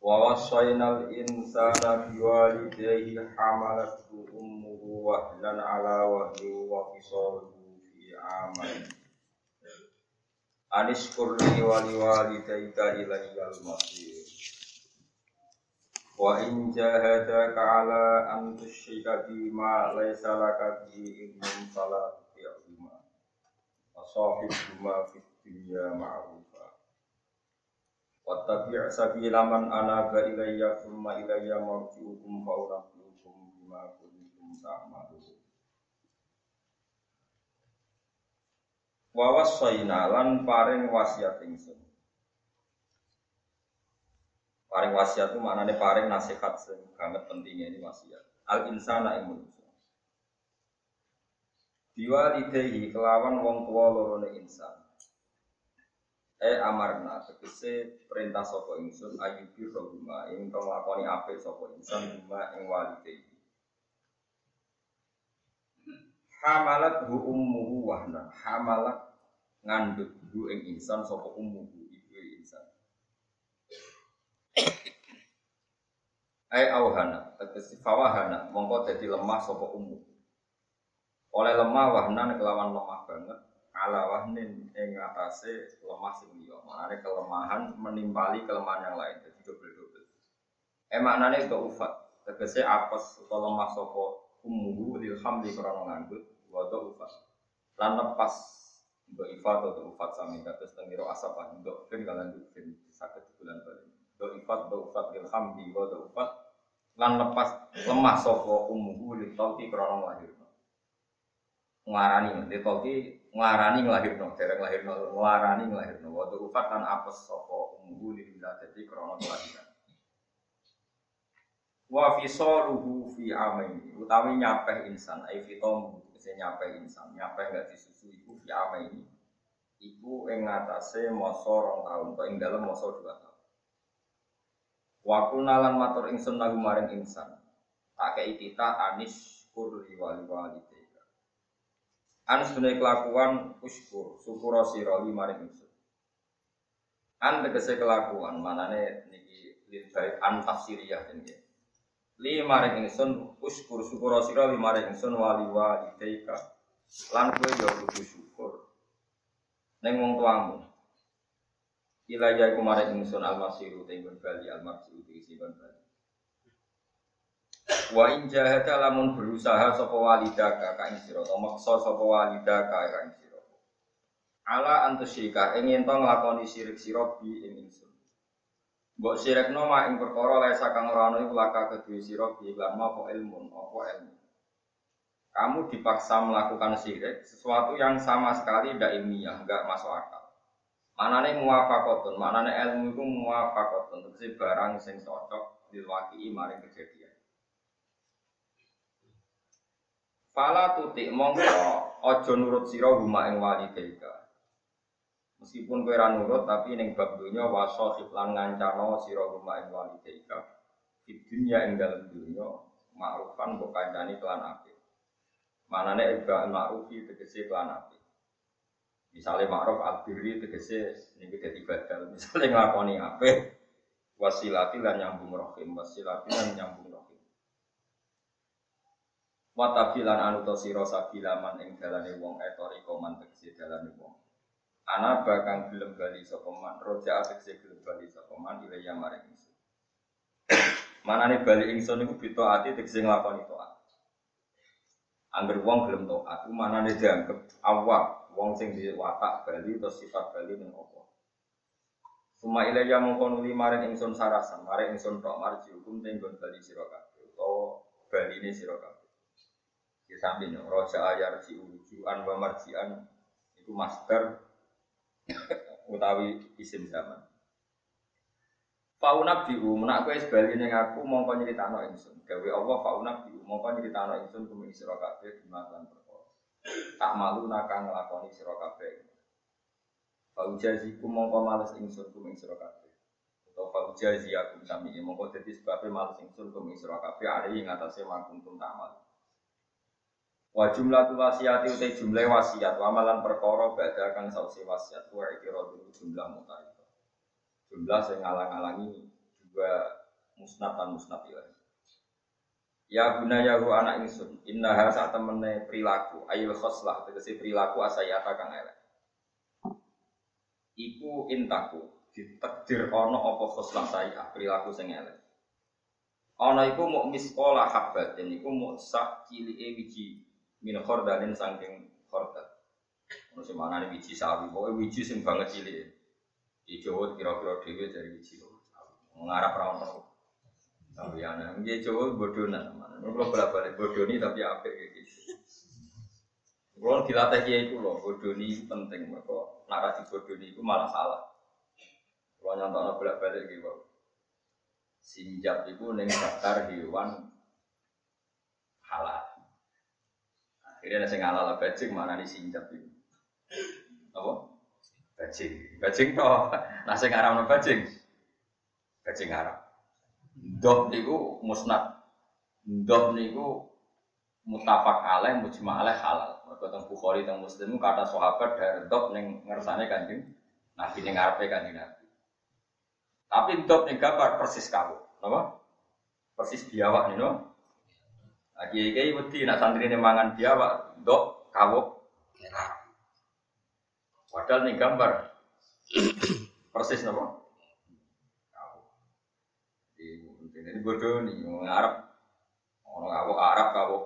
Wa wasainal insana biwalidayhi hamalathu ummuhu wahlan ala wa fisaluhu fi amal. Anishkur li wa liwalidayka ilayyal masir. Wa in jahadaka ala an tusyrika bima laysa laka bihi ilmun fala. Wa sahibhuma fid dunya ma'ruf. Wattabi' sabila man anaba ilayya thumma ilayya marji'ukum fa unabbi'ukum bima kuntum ta'malun. Wa wasaina lan paring wasiat ingsun. Paring wasiat itu maknanya paring nasihat sing banget pentingnya ini wasiat. Al insana ing manusia. Biwalidayhi kelawan wong tua lorone insan Eh amarna tegese perintah sapa ingsun ayubi rohuma ing kang lakoni apik sapa insan huma ing walide. Hamalat hu ummuhu wahna. Hamalat ngandut hu ing insan sapa ummuhu ibu insan. Ai auhana tegese fawahana mongko dadi lemah sapa ummu. Oleh lemah wahna kelawan lemah banget ala wahnin ing atase lemah sing liya. Maknane kelemahan menimpali kelemahan yang lain. Jadi double-double. Eh maknane itu ufat. Tegese apes utawa lemah sapa ummuhu lil hamli krana nganggut wa ufat. Lan lepas ifat atau ufat sami kados tengiro asapan untuk fin kalian fin sakit bulan bali. Untuk ifat untuk ufat lil hamli wa ufat lan lepas lemah sapa ummuhu lil tauti krana lahir. Ngarani lil nglarani nglahirno, dereng nglahirno, nglarani nglahirno. Wa ufat kan apes sapa ummu li dadi krana kelahiran. Wa fisaluhu fi amaini, utawi nyapeh insan, ai fitom kese nyapeh insan, nyapeh enggak disusu iku fi amaini. Iku ing ngatasé masa rong taun, kok ing dalem masa dua tahun. Wa kunalan matur ingsun lagu maring insan. Tak kei kita anis kur wali wali An sunai kelakuan uskur, syukur sira maring ingsun. An tegese kelakuan, manane niki lil baik an tafsiriyah ini. Li maring ingsun uskur syukur sira maring ingsun wali walidaika. Lan kowe yo kudu syukur. Ning wong tuamu. Ila ya ingsun almasiru bali almasiru isi bali. Wa in jahada lamun berusaha sapa walidaka ka ing sira utawa maksa sapa walidaka ka ing sira. Ala antusyika ing yen to nglakoni sirik sira bi ing ingsun. Mbok sirikno mak ing perkara lesa kang ora ana iku laka kedue sira bi lan apa ilmu apa ilmu. Kamu dipaksa melakukan sirik sesuatu yang sama sekali tidak ilmiah, enggak masuk akal. Manane muwafaqatun, manane ilmu itu muwafaqatun, tegese barang sing cocok dilwaki maring kejadian. Fala tutik mongko aja nurut sira huma ing walidaika. Meskipun kowe ora nurut tapi ning bab donya wasa lan ngancano sira huma ing walidaika. Di dunya ing dalem dunya ma'rufan mbok kancani kelan apik. Manane iba ma'rufi tegese kelan apik. Misalnya ma'ruf al-birri tegese niku dadi badal. Misalnya nglakoni apik wasilati lan nyambung rahim, wasilati lan nyambung Wa tabilan anu to sira sabilaman ing dalane wong etori koman tegese dalane wong. Ana bakang gelem bali sapa man, roja tegese gelem bali sapa man ilaya maring ingsun. Manane bali ingsun niku bito ati tegese nglakoni taat. Angger wong gelem taat, manane dianggep awak wong sing di watak bali atau sifat bali ning apa. Suma ilaya mongko nuli maring ingsun sarasan, maring ingsun tok marji hukum tenggon bali sira kabeh utawa baline sira kabeh. Di samping roja ayar si ujuan wa marjian itu master utawi isim zaman. Fauna biu, menak kowe sebaliknya ngaku mongko nyeritakno ingsun. Gawe Allah fauna biu, mongko nyeritakno ingsun kumi sira kabeh dimakan perkara. Tak malu nakang nglakoni sira kabeh. Fa ujaziku mongko males ingsun kumi sira kabeh. Utawa fa ujazi aku sami mongko dadi sebab males ingsun kumi sira kabeh ari ing atase makuntum tamal. Wa jumlah tu wasiati utai jumlah wasiat wa amalan perkara badha kang sausi wasiat wa ikira jumlah mutai jumlah saya ngalang-alangi juga musnad dan musnad ya. Ya guna ya anak ingsun, innaha saat temene perilaku, ayil khoslah, tegesi perilaku asayata kang elek. Iku intaku, ditakdir ono apa khoslah saya, perilaku sing elek. Ono iku mau miskola habat, dan iku mau sak cili e wiji min khordalin sangking khordal. Ono sing mana wiji sawi, pokoknya wiji sing banget cili di Jawa kira-kira dewi dari biji mengarap rawon tahu. Tapi anak dia Jawa? Kalau bolak balik bodoni tapi apa gitu. Kalau dilatih kiai itu loh, bodoni penting. Mereka narasi bodoni itu malah salah. Kalau nyontok bolak balik gitu. Sinjap itu neng daftar hewan halal. Akhirnya nasi ngalal bajing mana di sinjap itu. Apa? Bajing, bajing toh. Nah sing aram bajing. Bajing aram. Doh niku musnad. Doh niku mutafak alaih, mujma alaih halal. Mereka tentang Bukhari, tentang Muslim, kata sahabat dari doh neng ngersane kanjeng Nabi neng ngarepe kanjeng Nabi. Tapi doh ning gambar persis kamu, apa? Persis biawak nih, no? Lagi kiai wedi nak santri ini mangan biawak, dok kawuk Padahal nih gambar persis nopo. Ini bodoh nih, orang Arab, orang Arab Arab kau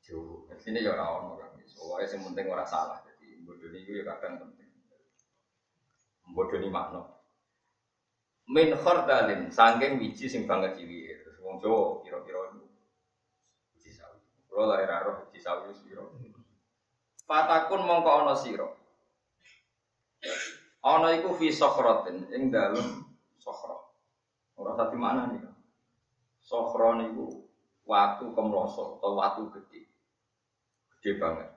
jauh. Sini ya orang orang, soalnya yang penting orang salah. Jadi bodoh ini juga kadang penting. Bodoh ini makna. Min khordalin, sangking biji sing banget ciwi. Terus wong Jawa kira-kira. Kalau lahir roh biji sawi siro. Fatakun mongko ono siro. Ana iku fi sokhratin ing dalem sokhra. Ora satu mana nih. Sokhra niku watu kemroso atau watu gede. Gede banget.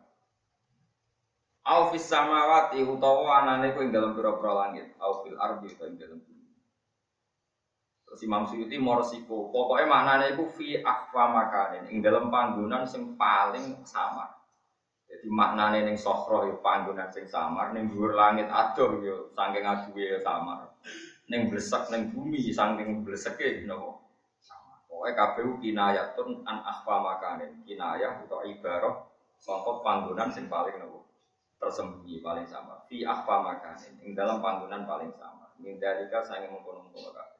Au fis samawati utawa anane ku ing dalem pira-pira langit, au fil ardi ing dalem bumi. Terus Imam Suyuti morsiku, pokoknya maknane iku fi akhwa makanin, ing dalem panggonan sing paling samar. Jadi maknane ning sokro yo panggonan sing samar, ning dhuwur langit adoh yo saking aduhe samar. Ning blesek ning bumi saking bleseke napa? Samar. Pokoke kabeh kinayatun an akhfa makanin. Kinayah utawa ibarah saka panggonan sing paling napa? Tersembunyi paling samar. Fi akhfa makanin. Ing dalam panggonan paling samar. Min dalika sange mengkono-mengkono.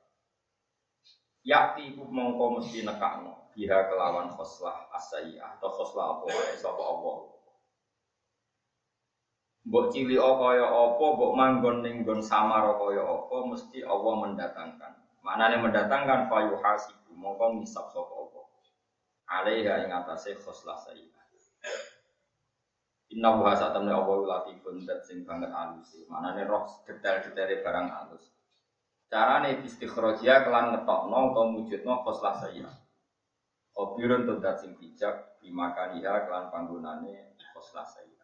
Yakti iku mongko mesti nekakno biha kelawan khoslah asayah atau khoslah apa wae sapa Allah. Mbok cili kaya apa, mbok manggon ning nggon samar kaya apa, mesti Allah mendatangkan. Manane mendatangkan fayu hasibu, mongko ngisap sapa apa. Alaiha ing atase khoslah sayyid. Inna wa satamne Allah latifun dat sing banget alus. Manane roh detail-detail barang alus. Carane istikhrajia kelan ngetokno utawa mujudno khoslah sayyid. Obirun tundat sing bijak bimakaniha kelan panggonane khoslah sayyid.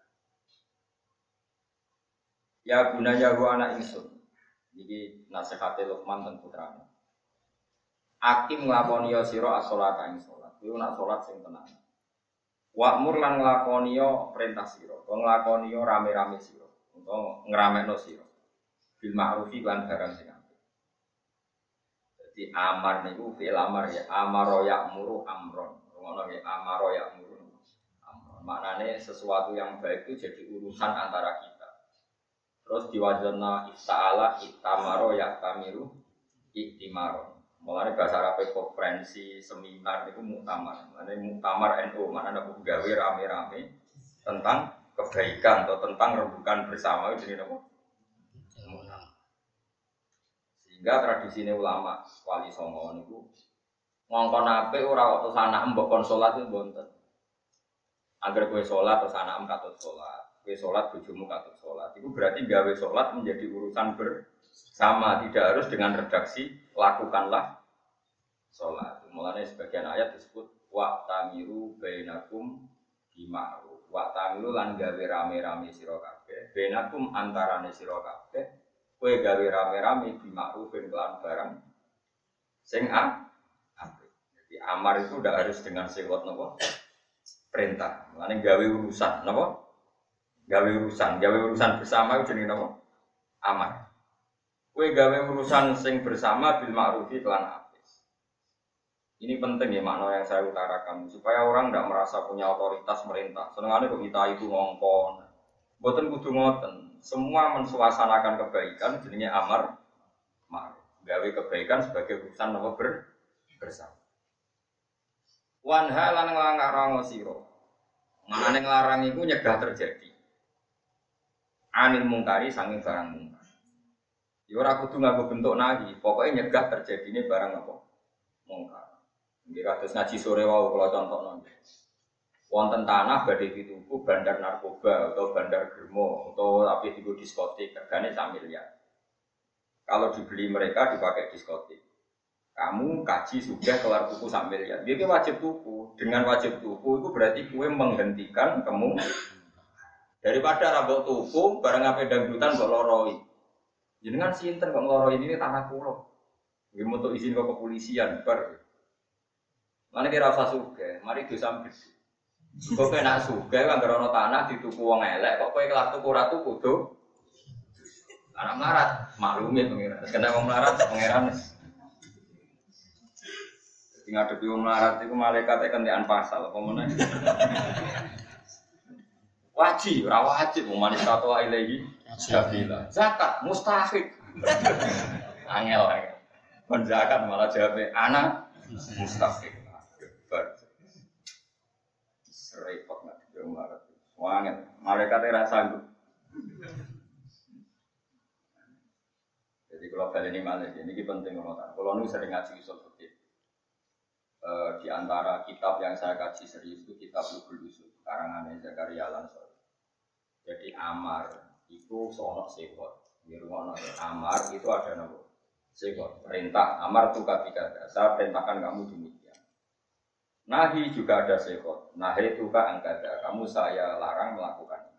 Ya gunanya gua anak insun. Jadi nasihatnya Luqman dan putranya. Akim nglakoni yo sira as-salat ing salat. Iku nak salat sing tenang. Wa'mur lan nglakoni perintah sira. Kok nglakoni rame-rame sira. Utawa ngramekno sira. Bil ma'rufi lan barang sing. Jadi amar niku fi'il amar ya. Amaro ya'muru amron. Ngono ya amaro ya'muru. Amron. Maknane sesuatu yang baik itu jadi urusan antara kita Terus diwajana ifta'ala itamaro ya tamiru iktimaro. Mulanya bahasa Arab konferensi seminar itu muktamar. Mana muktamar NU mana ada gawe rame-rame tentang kebaikan atau tentang rembukan bersama itu ini apa? Sehingga tradisi ini ulama wali songo niku ngongkon ape ora waktu sana mbok konsolat itu bonten. Agar kue sholat atau sana katut sholat kue sholat bojomu katut sholat itu berarti gawe sholat menjadi urusan ber sama, tidak harus dengan redaksi lakukanlah sholat. Mulanya sebagian ayat disebut wa tamiru bainakum bima'ruf. Wa tamiru lan gawe rame-rame sira kabeh. Bainakum antarane sira kabeh. Kowe gawe rame-rame bima'rufin kelan barang sing a Jadi amar itu udah harus dengan sewot nopo perintah. Mulane gawe urusan nopo gawe urusan, gawe urusan bersama itu jenenge nopo amar. Kue gawe urusan sing bersama bil ma'rufi kelan. Ini penting ya makna yang saya utarakan supaya orang tidak merasa punya otoritas merintah. Senengane kok kita itu ngongkon. Boten kudu ngoten. Semua mensuasanakan kebaikan jadinya amar ma'ruf. Gawe kebaikan sebagai urusan nopo ber bersama. Wanha lan nglarang sira. Manane nglarang iku nyegah terjadi. Anil mungkari sanging barang mungkar. Ya ora kudu nganggo bentuk nahi, pokoknya nyegah terjadinya barang apa? Mungkar. Nggih kados ngaji sore wau kula contohno. Wonten tanah badhe dituku bandar narkoba atau bandar germo atau tapi di diskotik regane sak miliar. Kalau dibeli mereka dipakai diskotik. Kamu kaji sudah kelar tuku sak miliar. Dia wajib tuku. Dengan wajib tuku itu berarti kue menghentikan kamu daripada rambut tuku barang apa dangdutan kok loroi. Jenengan sinten kok ngeloro ini tanah. Gue mau izin ke kepolisian, ber. Mana kira rasa suge, mari dosa besi. Kok kena suge, kan gerono tanah dituku wong elek, kok kue kelar tuku ratu kudu. Anak melarat, maklumi pengiran. Kena wong melarat, pengiran. Tinggal ngadepi wong melarat itu malaikat kentekan pasal, apa mana? Wajib, rawajib, mau manis kata ilahi. Jabila. Zakat mustahik. Angel zakat malah jawabnya anak mustahik. Serepot nggak di Maret. Wangen. Mereka tidak sanggup. Jadi kalau kali ini malah ini penting kalau tak. Kalau nu sering ngaji usul fikih. Uh, di antara kitab yang saya kaji serius itu kitab Lubul Usul karangan Zakaria Lansor. Jadi Amar itu soal sekot. Di rumah amar itu ada nama sekot. Perintah amar tuh ketika saya perintahkan kamu demikian. Nahi juga ada sekot. Nahi itu angkada. Kamu saya larang melakukan.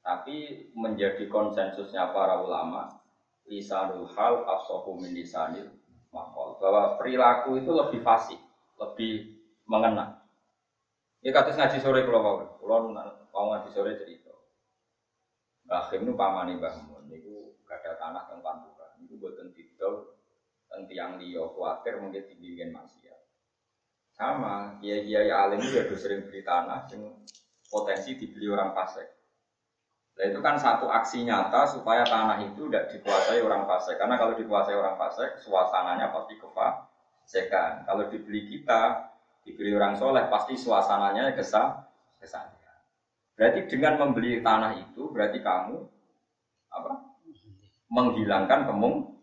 Tapi menjadi konsensusnya para ulama, lisanul hal afsohu min lisanil makol. Bahwa perilaku itu lebih fasih, lebih mengena. Ini kata ngaji sore kalau mau, kalau ngaji sore cerita. Rahim itu pamani Mbah Mun niku gada tanah teng pantura. Niku boten didol teng tiang liya kuwatir mungkin tinggiin maksiat. Sama, kiai-kiai alim itu ya sering beli tanah yang potensi dibeli orang fasik. Nah itu kan satu aksi nyata supaya tanah itu tidak dikuasai orang fasik. Karena kalau dikuasai orang fasik, suasananya pasti kefasikan. Kalau dibeli kita, dibeli orang soleh, pasti suasananya kesal, kesal. Berarti dengan membeli tanah itu berarti kamu apa? Menghilangkan kemung.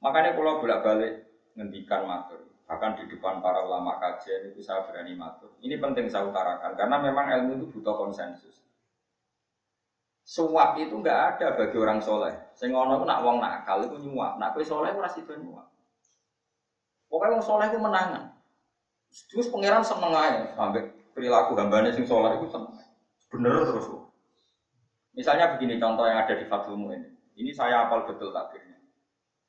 Makanya kalau bolak-balik ngendikan matur, bahkan di depan para ulama kajian itu saya berani matur. Ini penting saya utarakan karena memang ilmu itu butuh konsensus. Suap itu nggak ada bagi orang soleh. Sengono itu nak wong nakal itu nyuap. Nak kue soleh itu itu nyuap. Pokoknya wong soleh itu menangan. Terus pangeran seneng aja sampai perilaku hambanya sing sholat itu bener terus. Misalnya begini contoh yang ada di Fathul ini. Ini saya apal betul takdirnya.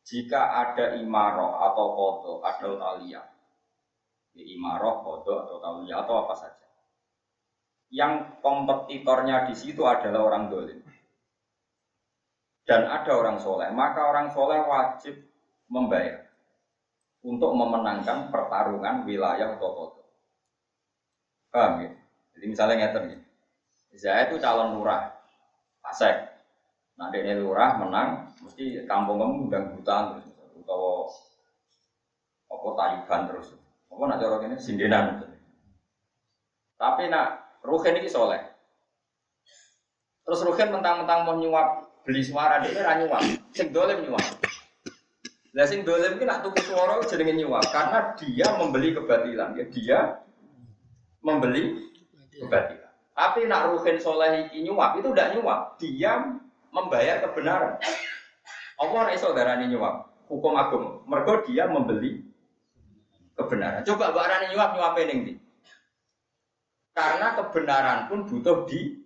Jika ada imaroh atau kodo atau talia, ya imaroh, kodo atau talia atau apa saja. Yang kompetitornya di situ adalah orang dolim. Dan ada orang soleh, maka orang soleh wajib membayar untuk memenangkan pertarungan wilayah atau kodo. Paham ya? Jadi misalnya ngerti nih. Saya itu calon lurah, pasek. Nah, dia lurah menang, mesti kampung kamu undang hutan terus, atau apa taliban terus. Apa nak cara ini sindenan. Tapi nak Ruhen ini soleh. Terus Ruhen mentang-mentang mau nyuap beli suara dia ora nyuap, sing dolim nyuap. Lah sing dolim iki nak tuku suara jenenge nyuap karena dia membeli kebatilan. Ya dia membeli kebatilan. Tapi nak ruhin soleh iki nyuap itu tidak nyuap, dia membayar kebenaran. Allah ora iso darani nyuap. Hukum agung. Mergo dia membeli kebenaran. Coba mbak Rani nyuap nyuap ning ndi? Karena kebenaran pun butuh di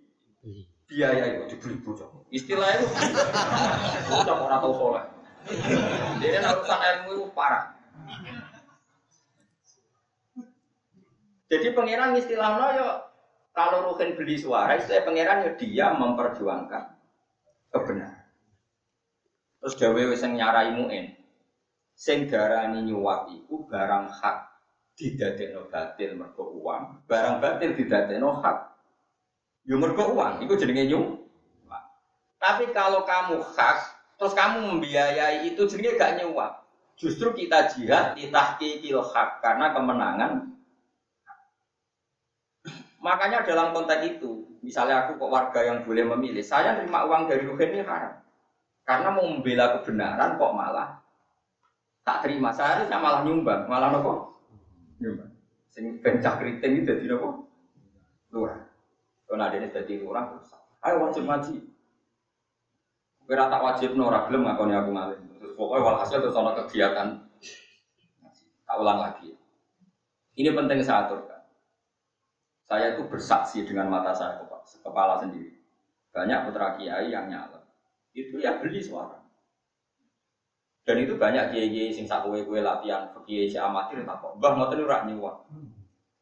biaya itu dibeli bocah. Istilah itu bocah orang tahu soleh. Jadi urusan ilmu itu parah. Jadi pangeran istilahnya yo kalau Ruhin beli suara, istilah pangeran yo dia memperjuangkan kebenaran. Terus Dawe wis nyarai muin. Sing darani iku barang hak didadekno batil mergo uang, barang batil didadekno hak yo mergo uang, iku jenenge nyuwak. Tapi kalau kamu hak, terus kamu membiayai itu jenenge gak nyuwak. Justru kita jihad di tahqiqil hak karena kemenangan Makanya dalam konteks itu, misalnya aku kok warga yang boleh memilih, saya terima uang dari Ruhin ini haram. Karena mau membela kebenaran kok malah tak terima. Saya harusnya malah nyumbang, malah nopo nyumbang. Sing bencak keriting itu jadi nopo lurah. Kalau ada ini jadi lurah, ayo wajib ngaji. Kira tak wajib nora belum ngakoni aku ngalim. Terus pokoknya walhasil terus ada kegiatan. Tak ulang lagi. Ini penting saya aturkan. Saya itu bersaksi dengan mata saya kepala sendiri. Banyak putra kiai yang nyala. Itu ya beli suara. Dan itu banyak kiai-kiai sing sak kue latihan kiai si amatir tak kok. Mbah ngoten ora nyuwak.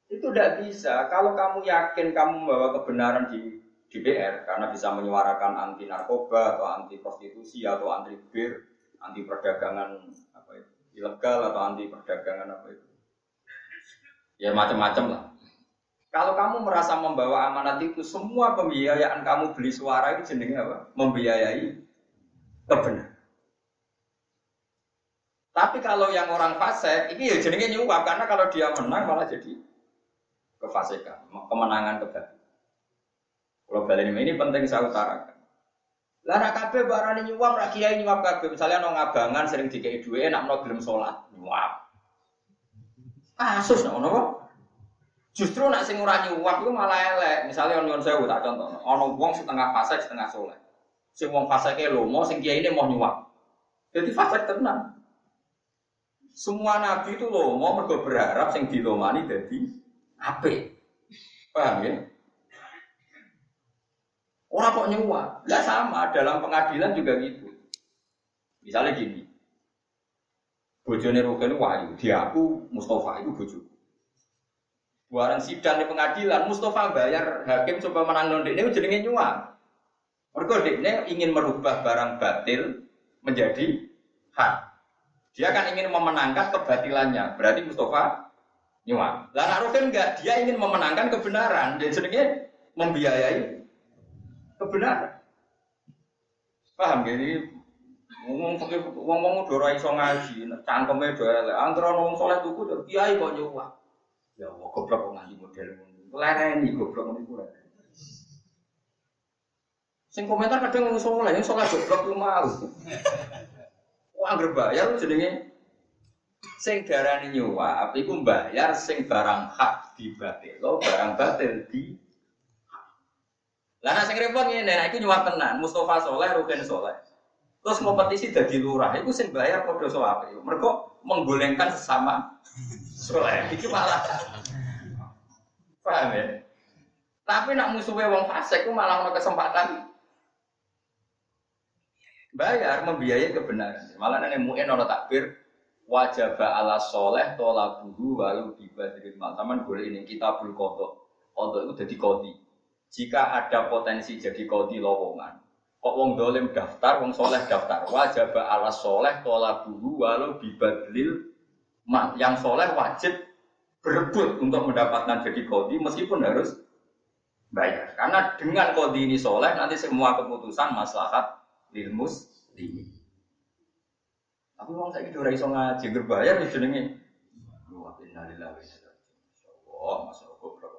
Itu tidak bisa. Kalau kamu yakin kamu membawa kebenaran di DPR karena bisa menyuarakan anti narkoba atau anti prostitusi atau anti bir, anti perdagangan apa itu ilegal atau anti perdagangan apa itu. Ya macam-macam lah. Kalau kamu merasa membawa amanat itu, semua pembiayaan kamu beli suara itu jenenge apa? Membiayai kebenaran. Tapi kalau yang orang fase, ini ya jenenge nyuap karena kalau dia menang malah jadi kefasikan, kemenangan kebatilan. Kalau balik ini penting saya utarakan. Lah nak kabeh barani nyuap, rak kiai nyuap kabeh. Misalnya nong ngabangan sering dikei duwe, nak mau gelem sholat nyuap. Kasus nopo Justru nak sing ora nyuwak itu malah elek. Misalnya ono sewu tak contoh, ono wong setengah fase setengah soleh. Sing wong fasik lomo, sing ini mau nyuwak. Jadi fase tenang. Semua nabi itu lomo mergo berharap sing dilomani jadi ape. Paham ya? Orang kok nyuwak? Lah sama dalam pengadilan juga gitu. Misalnya gini, bojone Rukin wahyu, dia aku Mustafa itu bojoku. Buaran sidang di pengadilan, Mustafa bayar hakim coba menang non ini jenenge nyuap. Mergo ini ingin merubah barang batil menjadi hak. Dia kan ingin memenangkan kebatilannya. Berarti Mustafa nyuap. Lah Rukin enggak, dia ingin memenangkan kebenaran. Jadi jenenge membiayai kebenaran. Paham gini? Ngomong ngomong udah ora iso ngaji, cangkeme do elek. Antara wong saleh tuku kiai kok nyuwak. Ya Allah, goblok kok ngaji model ngono. Lereni goblok ngono iku Sing komentar kadang ngomong soleh, yang soleh goblok lu mau. Wah, anggere bayar jenenge sing darani nyuwap iku bayar sing barang hak lo barang batil di Lah nek sing repot ngene, nek iku nyuwap tenan, Mustafa soleh, Rukin soleh. Terus kompetisi dadi lurah, iku sing bayar padha sowape. Mergo menggolengkan sesama soleh. Iki malah paham ya. Tapi nak musuhnya wong fasik itu malah ada kesempatan bayar membiayai kebenaran. Malah nene muin orang takbir wajib ala soleh tola buru walu dari mal. Taman boleh ini kita bulu kodok. Kodok itu jadi kodi. Jika ada potensi jadi kodi lowongan, kok wong dolim daftar, wong soleh daftar. Wajib ala soleh tola buru walu bibadlil mal. Yang soleh wajib berebut untuk mendapatkan jadi kodi meskipun harus bayar. Karena dengan kodi ini soleh nanti semua keputusan maslahat ilmus ini. Tapi orang saya itu iso ngaji berbayar di innalillahi wa masuk goblok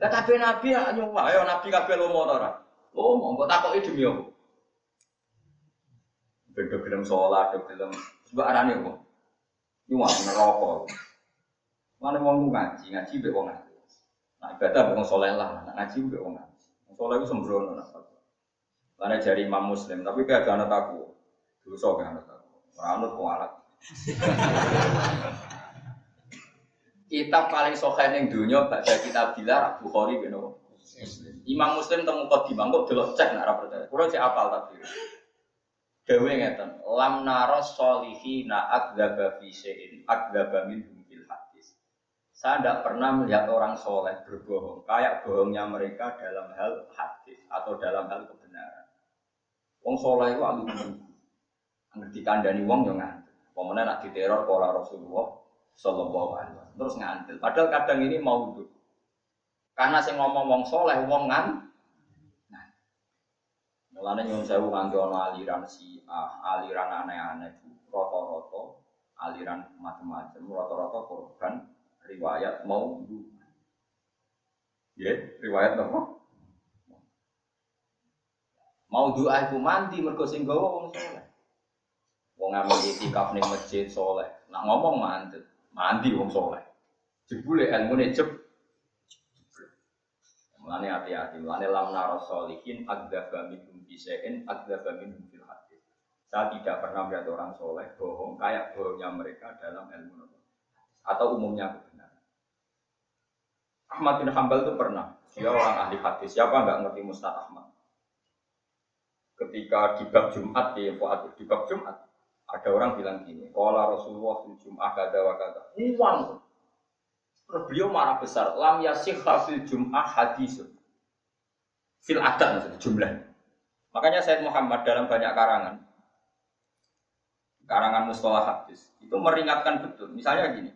Lah kabeh nabi ya nyuwah, ayo nabi kabeh lomo ta ora? Lomo, kok takoki demi apa? Beda gelem salat, gelem sebab arane apa? Nyuwah neraka. Mana mau ngaji, ngaji be wong ngaji. Nah ibadah wong soleh lah, nah ngaji be wong ngaji. Wong itu sembrono nah. Karena jari Imam Muslim, tapi kayak gak anut aku. Dosa gak anut aku. Ranut kualat. Kitab paling sokan yang dunia baca kitab bilar Bukhari bin Imam Muslim temu kok dimangkuk delok cek nak percaya. Kulo cek apal tapi. Dewe ngeten, lam naros solihina akdzaba fi syai'in akdzaba minhum fil hadis. Saya tidak pernah melihat orang soleh berbohong kayak bohongnya mereka dalam hal hadis atau dalam hal kebenaran. Wong soleh itu alu Ngerti kandani wong yang ngantuk. Pemenang nak diteror pola Rasulullah Sallallahu Alaihi Wasallam. Terus ngantil. Padahal kadang ini mau duduk. Karena saya ngomong wong soleh, wong ngan. Nah, mulanya nyuwun sewu nganti ana aliran si ah, aliran aneh-aneh roto-roto, aliran macam-macam, roto-roto korban riwayat mau Ya, riwayat apa? Mau doa iku mandi mergo sing gawa wong soleh. Wong amal itikaf ning masjid soleh. Nah ngomong mandi mandi wong soleh. Jebule ilmu jeb. Mulane hati-hati, mulane lam naro solihin agdaba minhum bisein agdaba minhum fil. Saya tidak pernah melihat orang soleh bohong kayak bohongnya mereka dalam ilmu atau umumnya kebenaran. Ahmad bin Hambal itu pernah, dia orang ahli hadis. Siapa nggak ngerti Mustad Ahmad? Ketika di bab Jumat di Fuad di bab Jumat, ada orang bilang gini, kalau Rasulullah di Jumat kata, uang Terus beliau marah besar, lam yasih fil jum'ah hadisun. Fil adat jumlah. Makanya Said Muhammad dalam banyak karangan, karangan mustalah hadis, itu meringatkan betul. Misalnya gini,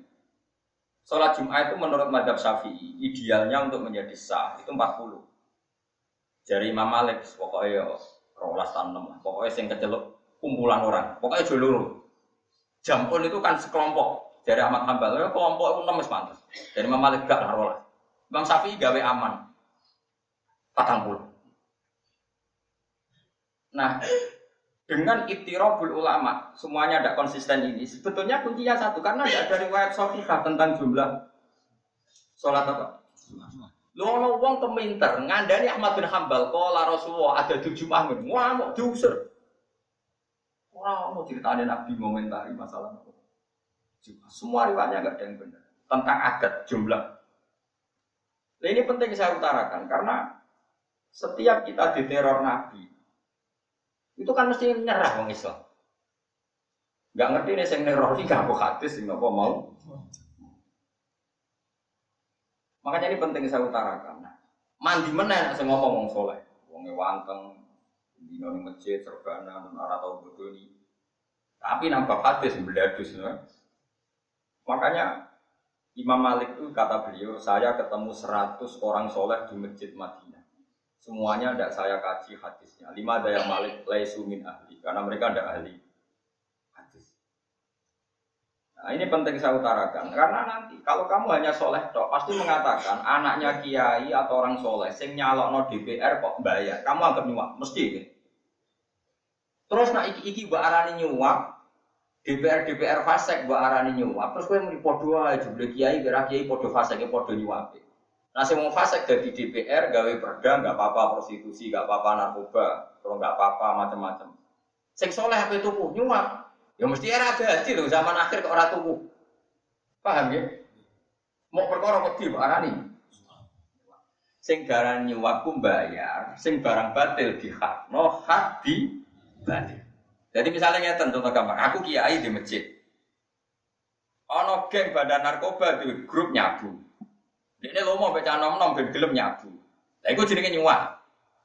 Sholat Jum'ah itu menurut madhab syafi'i, idealnya untuk menjadi sah, itu 40. Dari Imam Malik, pokoknya rolas tanam, pokoknya yang keceluk kumpulan orang, pokoknya jolur. Jampun itu kan sekelompok, dari Ahmad Hambal, ya kelompok itu enam pantas. Dari Imam Malik gak lah Imam Syafi'i gawe aman. Patang puluh. Nah, dengan itirobul ulama, semuanya ada konsisten ini. Sebetulnya kuncinya satu, karena tidak ada riwayat sofifah tentang jumlah sholat apa. Lu ono wong keminter ngandani Ahmad bin Hambal kala Rasulullah ada tujuh mahmud. Mau diusir. Wah, mau ceritain Nabi momentari masalah itu. Semua riwayatnya nggak ada yang benar tentang adat jumlah. Nah, ini penting saya utarakan karena setiap kita diteror Nabi itu kan mesti nyerah orang Islam. Gak ngerti nih saya neror ini gak hadis nggak mau. Makanya ini penting saya utarakan. Nah, mandi mana saya ngomong ngomong soleh, wong wanteng, di noni masjid, serbana, menara atau bodoh ini. Tapi nampak hadis beladus, ya. Makanya Imam Malik itu kata beliau, saya ketemu 100 orang soleh di masjid Madinah. Semuanya tidak saya kaji hadisnya. Lima daya Malik laisu min ahli, karena mereka tidak ahli hadis. Nah ini penting saya utarakan, karena nanti kalau kamu hanya soleh dok, pasti mengatakan anaknya kiai atau orang soleh, sing nyalok no DPR kok bayar, kamu anggap nyuap, mesti. Gitu. Terus nak iki iki mbak arani nyuap, DPR DPR fasek buat arani nyuap. Terus gue mau podo aja jumlah kiai kira kiai podo fasek podo nyuap. Nah saya mau fasek dari DPR gawe perda nggak apa-apa prostitusi nggak apa-apa narkoba kalau nggak apa-apa macam-macam. Sing soleh apa itu nyuap. Ya mesti era gaji loh zaman akhir ke orang tubuh paham ya? Mau perkara kok di arani? Sing darani nyuap bayar sing barang batil di hak no hak di batil jadi misalnya ngeten contoh gampang, aku kiai di masjid. Ono geng badan narkoba di grup nyabu. Ini lo mau baca nom nom ben gelem nyabu. Lah iku jenenge nyuwak.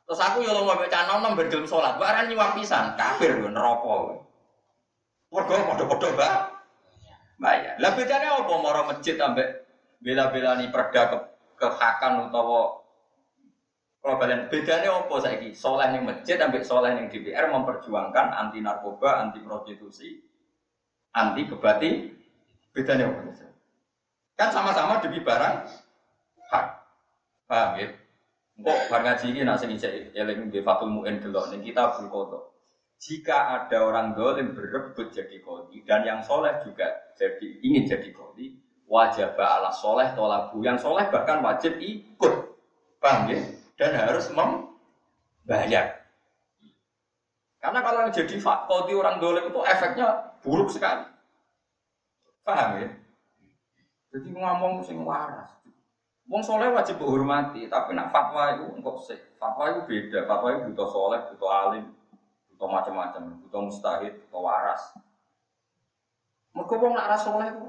Terus aku yo lo mau baca nom nom ben gelem salat. Baran nyuwak pisan, kafir yo neraka. Padha padha-padha ba. Bayar. Lah bedane apa mara masjid ambek bela-belani perda ke kehakan utawa kalau kalian bedanya apa saiki? Soleh yang masjid ambil soleh yang DPR memperjuangkan anti narkoba, anti prostitusi, anti kebati. Bedanya apa? Kan sama-sama demi barang hak. Paham ya? Kok bar ngaji ini nasi ngisi eling di Fatul Mu'in delok nih kita berkodok. Jika ada orang dolim berebut jadi kodi dan yang soleh juga jadi ingin jadi kodi, wajib ala soleh tolabu. Yang soleh bahkan wajib ikut. Paham ya? Dan harus membayar. Karena kalau yang jadi fakoti orang dolim itu efeknya buruk sekali. Paham ya? Jadi ngomong sing waras. Wong soleh wajib dihormati, tapi nak fatwa itu engkau sih. Fatwa itu beda. Fatwa itu butuh soleh, butuh alim, butuh macam-macam, butuh mustahid, butuh waras. Mereka wong nak ras soleh itu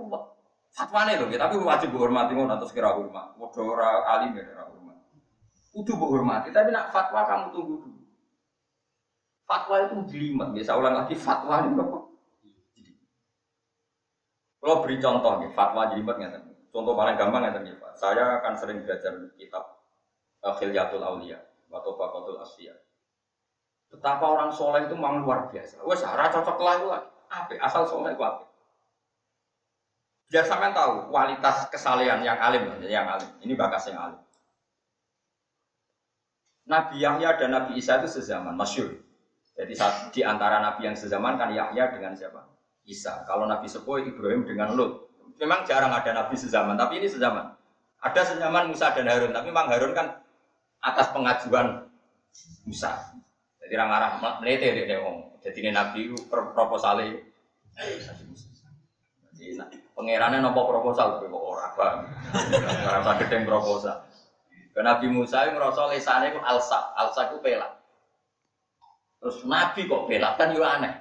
fatwa nih loh, tapi wajib dihormati ngono atau sekira hormat. Ora alim ya Kudu hormati, tapi nak fatwa kamu tunggu dulu. Fatwa itu jelimet, biasa ulang lagi fatwa ini apa? Kalau beri contoh nih, fatwa jelimet nggak Contoh paling gampang nggak Pak. Saya akan sering belajar kitab uh, Khilyatul Aulia atau Bakotul Asya. Betapa orang soleh itu memang luar biasa. Wes, arah cocok lah itu lagi. Apa? Asal soleh itu apa? Biar sampean tahu kualitas kesalehan yang alim, yang alim. Ini bakas yang alim. Nabi Yahya dan Nabi Isa itu sezaman, masyur. Jadi saat di antara nabi yang sezaman kan Yahya dengan siapa? Isa. Kalau Nabi Sepuh Ibrahim dengan Lut. Memang jarang ada nabi sezaman, tapi ini sezaman. Ada sezaman Musa dan Harun, tapi memang Harun kan atas pengajuan Musa. Jadi orang arah melete dia ngomong. Jadi ini nabi proposalnya. Jadi pangerannya nopo proposal, orang apa? Orang sakit yang proposal. Ke Nabi Musa yang ngerasa lesane itu alsa, alsa itu pelak. Terus Nabi kok belak kan yo aneh.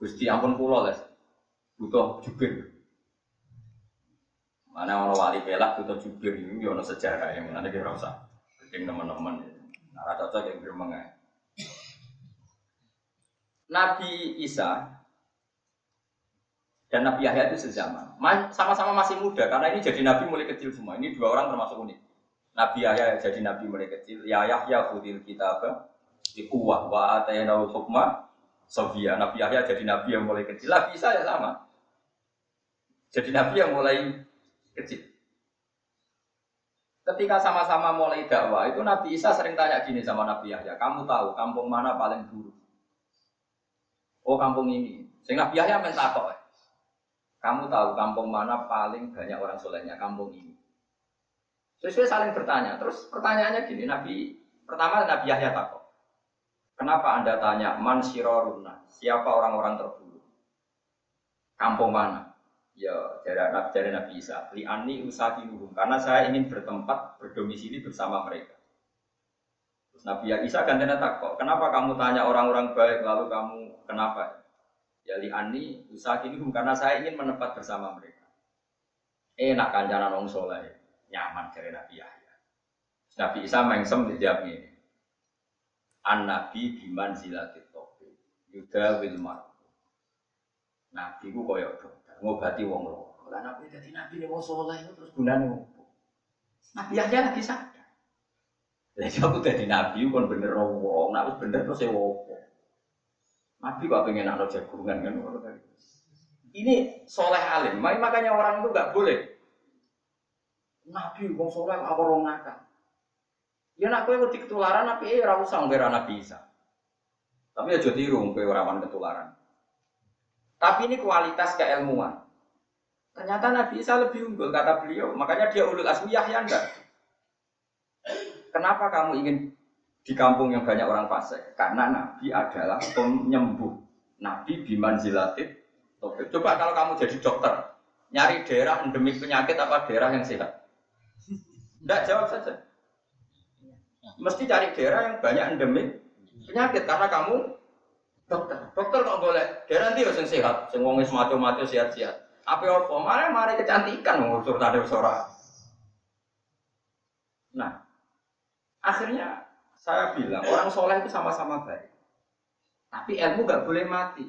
Gusti ampun kula les. Butuh jubir. Mana orang wali pelak butuh jubir ini ono sejarah yang mana kira usah. Keting teman-teman. Nah, cocok yang gremeng Nabi Isa dan Nabi Yahya itu sezaman. Sama-sama masih muda karena ini jadi nabi mulai kecil semua. Ini dua orang termasuk unik. Nabi Yahya jadi nabi mulai kecil. Ya Yahya khudil kitab di kuwah wa atainal hukma Sofia Nabi Yahya jadi nabi yang mulai kecil. Nabi Isa ya sama. Jadi nabi yang mulai kecil. Ketika sama-sama mulai dakwah itu Nabi Isa sering tanya gini sama Nabi Yahya kamu tahu kampung mana paling buruk oh kampung ini. Sehingga Nabi Yahya minta kok kamu tahu kampung mana paling banyak orang solehnya? Kampung ini Sesuai saling bertanya. Terus pertanyaannya gini, Nabi pertama Nabi Yahya takut. Kenapa Anda tanya man siroruna? Siapa orang-orang terburuk? Kampung mana? Ya, dari Nabi, dari Nabi Isa. Li'ani usahiluhum. Karena saya ingin bertempat, berdomisili bersama mereka. Terus Nabi Isa gantinya takut. Kenapa kamu tanya orang-orang baik, lalu kamu kenapa? Ya li'ani usahiluhum. Karena saya ingin menempat bersama mereka. Enak kancanan orang soleh. Nyaman dari Nabi Yahya. Nabi Isa mengsem dijawab ini an nabi biman zilatit tobi yuda wilmar nabi ku koyok dokter ngobati wong lo lah nabi jadi nabi nih wong soleh terus gunanya ngopo nabi aja lagi sadar. Jadi aku jadi nabi kon bener wong. Nabi bener terus saya wopo nabi kok pengen anak jagungan kan ini soleh alim makanya orang itu nggak boleh nabi wong soleh apa orang nakal Ya nak kowe wedi ketularan tapi eh ora usah ngger Nabi Isa. Tapi aja tiru kowe ora ketularan. Tapi ini kualitas keilmuan. Ternyata Nabi Isa lebih unggul kata beliau, makanya dia ulul asmi Yahya enggak. Kenapa kamu ingin di kampung yang banyak orang fasik? Karena Nabi adalah penyembuh. Nabi biman zilatit. Coba kalau kamu jadi dokter, nyari daerah endemik penyakit apa daerah yang sehat? Tidak jawab saja. Mesti cari daerah yang banyak endemik penyakit karena kamu dokter. Dokter kok boleh daerah nanti yang sehat, sing wong mati sehat-sehat. Apa apa? Mari mari kecantikan ngusur tadi suara. Nah, akhirnya saya bilang orang soleh itu sama-sama baik. Tapi ilmu gak boleh mati.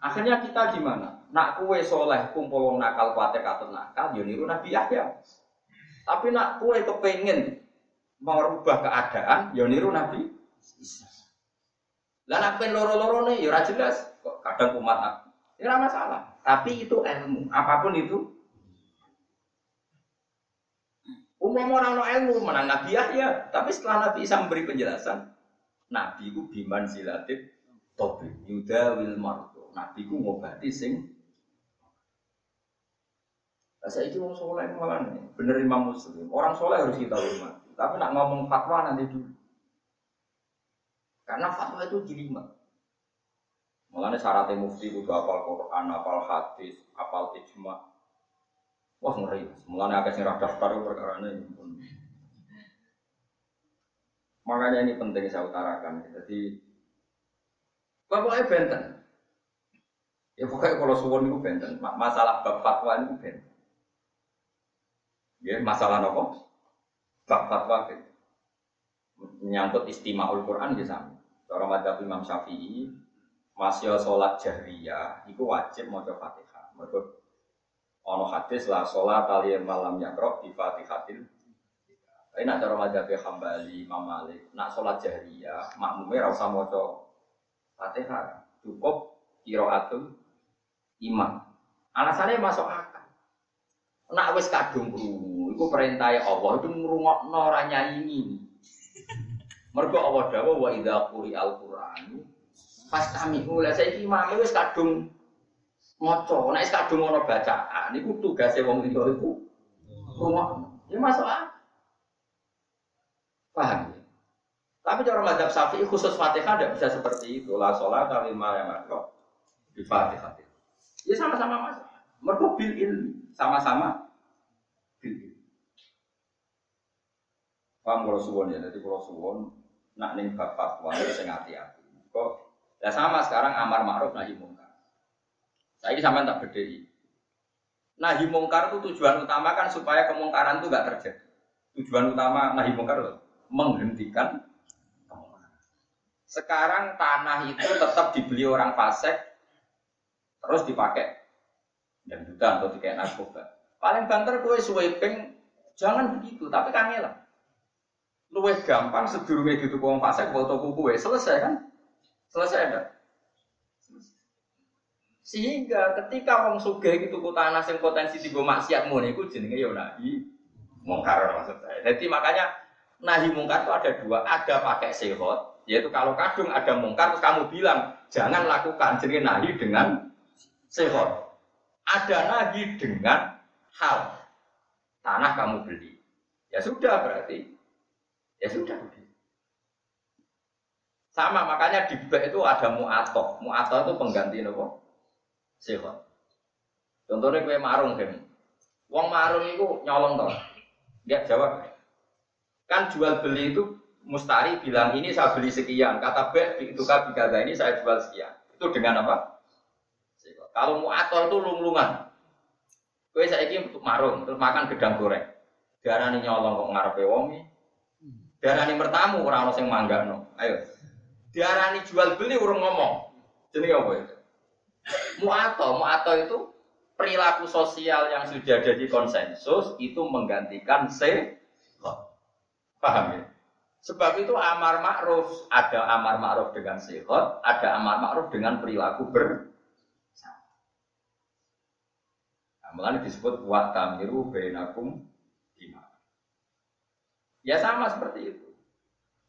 Akhirnya kita gimana? Nak kue soleh kumpul wong nakal kuatek atau nakal, yo ya Nabi Yahya. Tapi nak kue kepengen merubah keadaan, ya niru Nabi Isa. Lah nak pen loro-loro nih, ya jelas. Kok kadang umat aku. Ya masalah. Tapi itu ilmu. Apa pun itu. Umum orang no ilmu menang Nabi ya. Tapi setelah Nabi Isa memberi penjelasan, Nabi itu biman silatif tobi yuda wil marto. Nabi itu ngobati sing saya itu mau soleh malah nih, bener imam muslim. Orang soleh harus kita hormati. Tapi nak ngomong fatwa nanti dulu. Karena fatwa itu jelimet. Mulanya syaratnya mufti kudu apal Quran, apal hadis, apal ijma. Wah ngeri. Mulanya agak sing daftar perkara ini. Makanya ini penting saya utarakan. Jadi pokoknya benten. Ya pokoknya kalau suwon itu benten. Masalah bab fatwa itu benten. Ya masalah apa? Bab fatwa benten. Menyangkut istimewa Quran ya sama. Cara madzhab Imam Syafi'i, masih sholat jahriyah, itu wajib mau fatihah. Mereka ono hadis lah sholat tali malam yakroh di fatihatil tapi nak cara madzhab Hambali, Imam Malik, nak sholat jahriyah, makmumnya rasa maca Fatihah, cukup qiraatul imam. Alasannya masuk akal. Nak wis kadung krungu, iku perintah Allah itu ngrungokno ora ini. Mergo Allah dawuh wa idza quri'al Qur'an fastami'u. Lah saiki imam wis kadung maca, nek wis kadung ana bacaan iku tugase wong liya iku rungokno. Ya masuk akal. Paham ya? Tapi cara madhab syafi'i khusus fatihah tidak bisa seperti itu. La sholat lima yang makro di fatihah. Ya sama-sama mas. Mereka bil ilmi. Sama-sama bil ilmi. Paham kalau suwon ya. Jadi kalau suwon nak ning bab fatwa itu sing hati-hati. Kok ya sama sekarang amar ma'ruf nahi mungkar. Ini sama tak berdiri. Nahi mungkar itu tujuan utama kan supaya kemungkaran itu nggak terjadi. Tujuan utama nahi mungkar loh menghentikan sekarang tanah itu tetap dibeli orang fasik terus dipakai dan juga atau dikai narkoba. Paling banter kue sweeping jangan begitu, tapi kangelan. Luwih gampang sedurunge itu wong fasik foto kue selesai kan? Selesai enggak? Sehingga ketika wong sugih itu ku tanah sing potensi digo maksiat ngono iku jenenge ya nahi mungkar maksud saya. Jadi makanya nahi mungkar itu ada dua, ada pakai sehot, yaitu kalau kadung ada mungkar terus kamu bilang jangan lakukan jadi nahi dengan sehot. Ada nahi dengan hal tanah kamu beli, ya sudah berarti ya sudah. Sama makanya di bek itu ada muatok, muatok itu pengganti nopo sehot. Contohnya kue marung kan, uang marung itu nyolong toh, dia jawab Kan jual beli itu mustari bilang ini saya beli sekian, kata B itu kan kata ini saya jual sekian. Itu dengan apa? Kalau mau atol itu lung-lungan. Kue saya ini untuk marung, terus makan gedang goreng. Darani nyolong kok ngarepe wongi. Darani bertamu orang orang yang mangga no. Ayo. Darani jual beli urung ngomong. Jadi apa itu? Muato, muato itu perilaku sosial yang sudah jadi konsensus itu menggantikan se Paham ya? Sebab itu amar ma'ruf, ada amar ma'ruf dengan sehat, ada amar ma'ruf dengan perilaku ber nah, disebut wa tamiru bainakum. Ya sama seperti itu.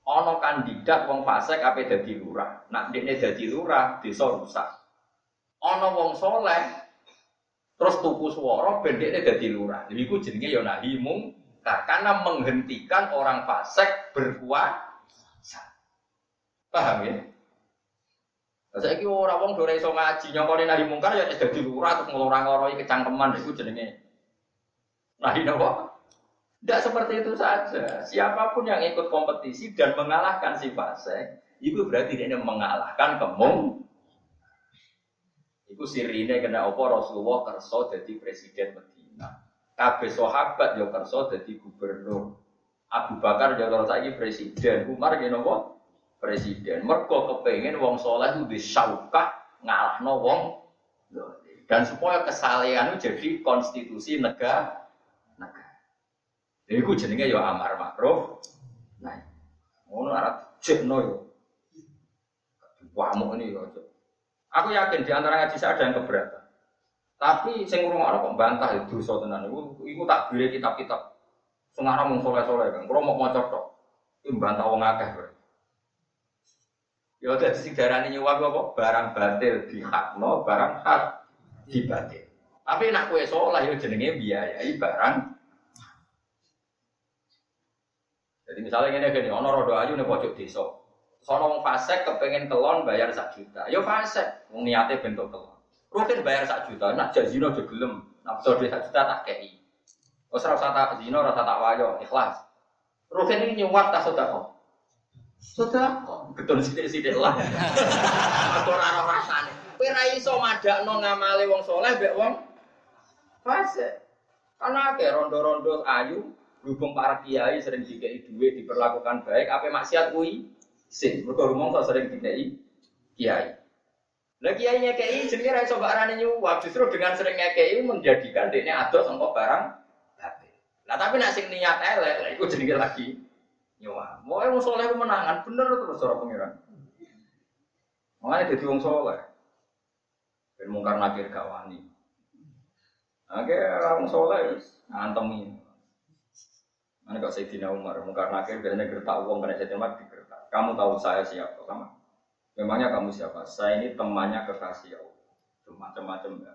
Ono kandidat wong fasik ape dadi lurah. Nak dekne dadi lurah, desa rusak. Ono wong soleh terus tuku swara ben dadi lurah. Iku jenenge ya nahi Nah, karena menghentikan orang fasik berkuasa. Paham ya? Saya kira orang wong dore iso ngaji nyongkone nahi mungkar ya dadi lurah terus ngelorang-loroi kecangkeman iku jenenge. Nahi napa? Tidak seperti itu saja. Siapa pun yang ikut kompetisi dan mengalahkan si fasik, itu berarti dia mengalahkan kemung. Iku sirine kena opo Rasulullah kerso jadi presiden Medina. Kabeh sahabat ya kersa dadi gubernur. Abu Bakar ya kalau saiki presiden, Umar ya nopo? Presiden. Mergo kepengen wong soleh itu disaukah ngalahno wong dan supaya kesalehan itu jadi konstitusi. Negara. Jadi ku jenenge ya amar makruf. Nah, ngono arep jekno yo. Wamuk ini yo. Aku yakin di antara ngaji saya ada yang keberatan. Tapi sing ngrungokno kok bantah itu dosa tenan. Iku iku tak bire kitab-kitab. Sing arep mung soleh-soleh kan. Kulo mau maca tok. Iku bantah wong akeh. Ya dadi sing darani nyuwak apa? Barang batil dihakno, barang hak dibatil. Tapi nak kue soleh ya jenenge biayai barang. Jadi misalnya ini gini, ono rodo ayu nih pojok desa. Sono wong fasek kepengen kelon bayar sak juta. Yo fasek, wong niate bentuk kelon. Rukin bayar sak juta, nak jazino aja gelem. Nak betul sak juta tak kei. Wes ora usah tak zino, ora usah tak wayo, ikhlas. Rukin ini nyuwat tak sedekah. Sedekah, betul sithik-sithik lah. Aku ora ora rasane. Kowe ra iso madakno ngamale wong soleh mbek wong fasik. Karena akeh rondo-rondo ayu, berhubung para kiai sering dikei duit diperlakukan baik, apa maksiat kuwi? Sing, mergo rumangsa sering dikei kiai. Lah kiai nyekei jenenge ra iso mbak arane nyuwap, justru dengan sering nyekei menjadikan dekne adoh sangka barang batil. Nah tapi nek sing niat elek, lha iku jenenge lagi nyuwap. Mau wong saleh menangan bener terus cara pengiran. Makanya jadi wong soleh. Ben mungkar nakir gawani. Oke, orang soleh ngantemi. Mana kok Sayyidina Umar, mungkar nakir biasanya gertak uang kena Sayyidina Umar digertak. Kamu tahu saya siapa? Sama. Memangnya kamu siapa? Saya ini temannya kekasih Allah. Macam-macam ya.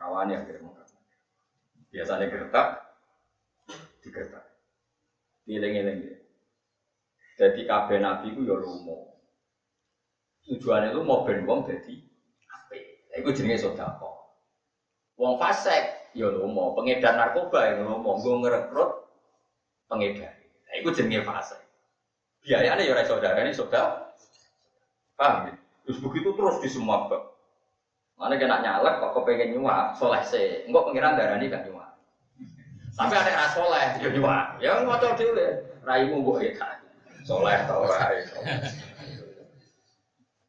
Kawan yang kirim mungkar Biasanya gertak, digertak. Dileng-eleng ya. Jadi kabeh nabi itu ya lumo. Tujuannya itu mau ben wong jadi apa? Itu jenisnya sodako. Wong fasek, ya lomo, pengedar narkoba ya lomo, gue ngerekrut pengedar. Nah, itu jenenge fasek. Biayanya ya saudara ini saudara. Paham ya? Terus begitu terus di semua bab. Mana kena nyalek kok kepengen nyuap, soleh se. Enggak pengiran darah ini kan nyuap. Sampai ada ras soleh, ya nyuap. Ya ngotot dulu ya. Raimu mbok ya Soleh tau rai.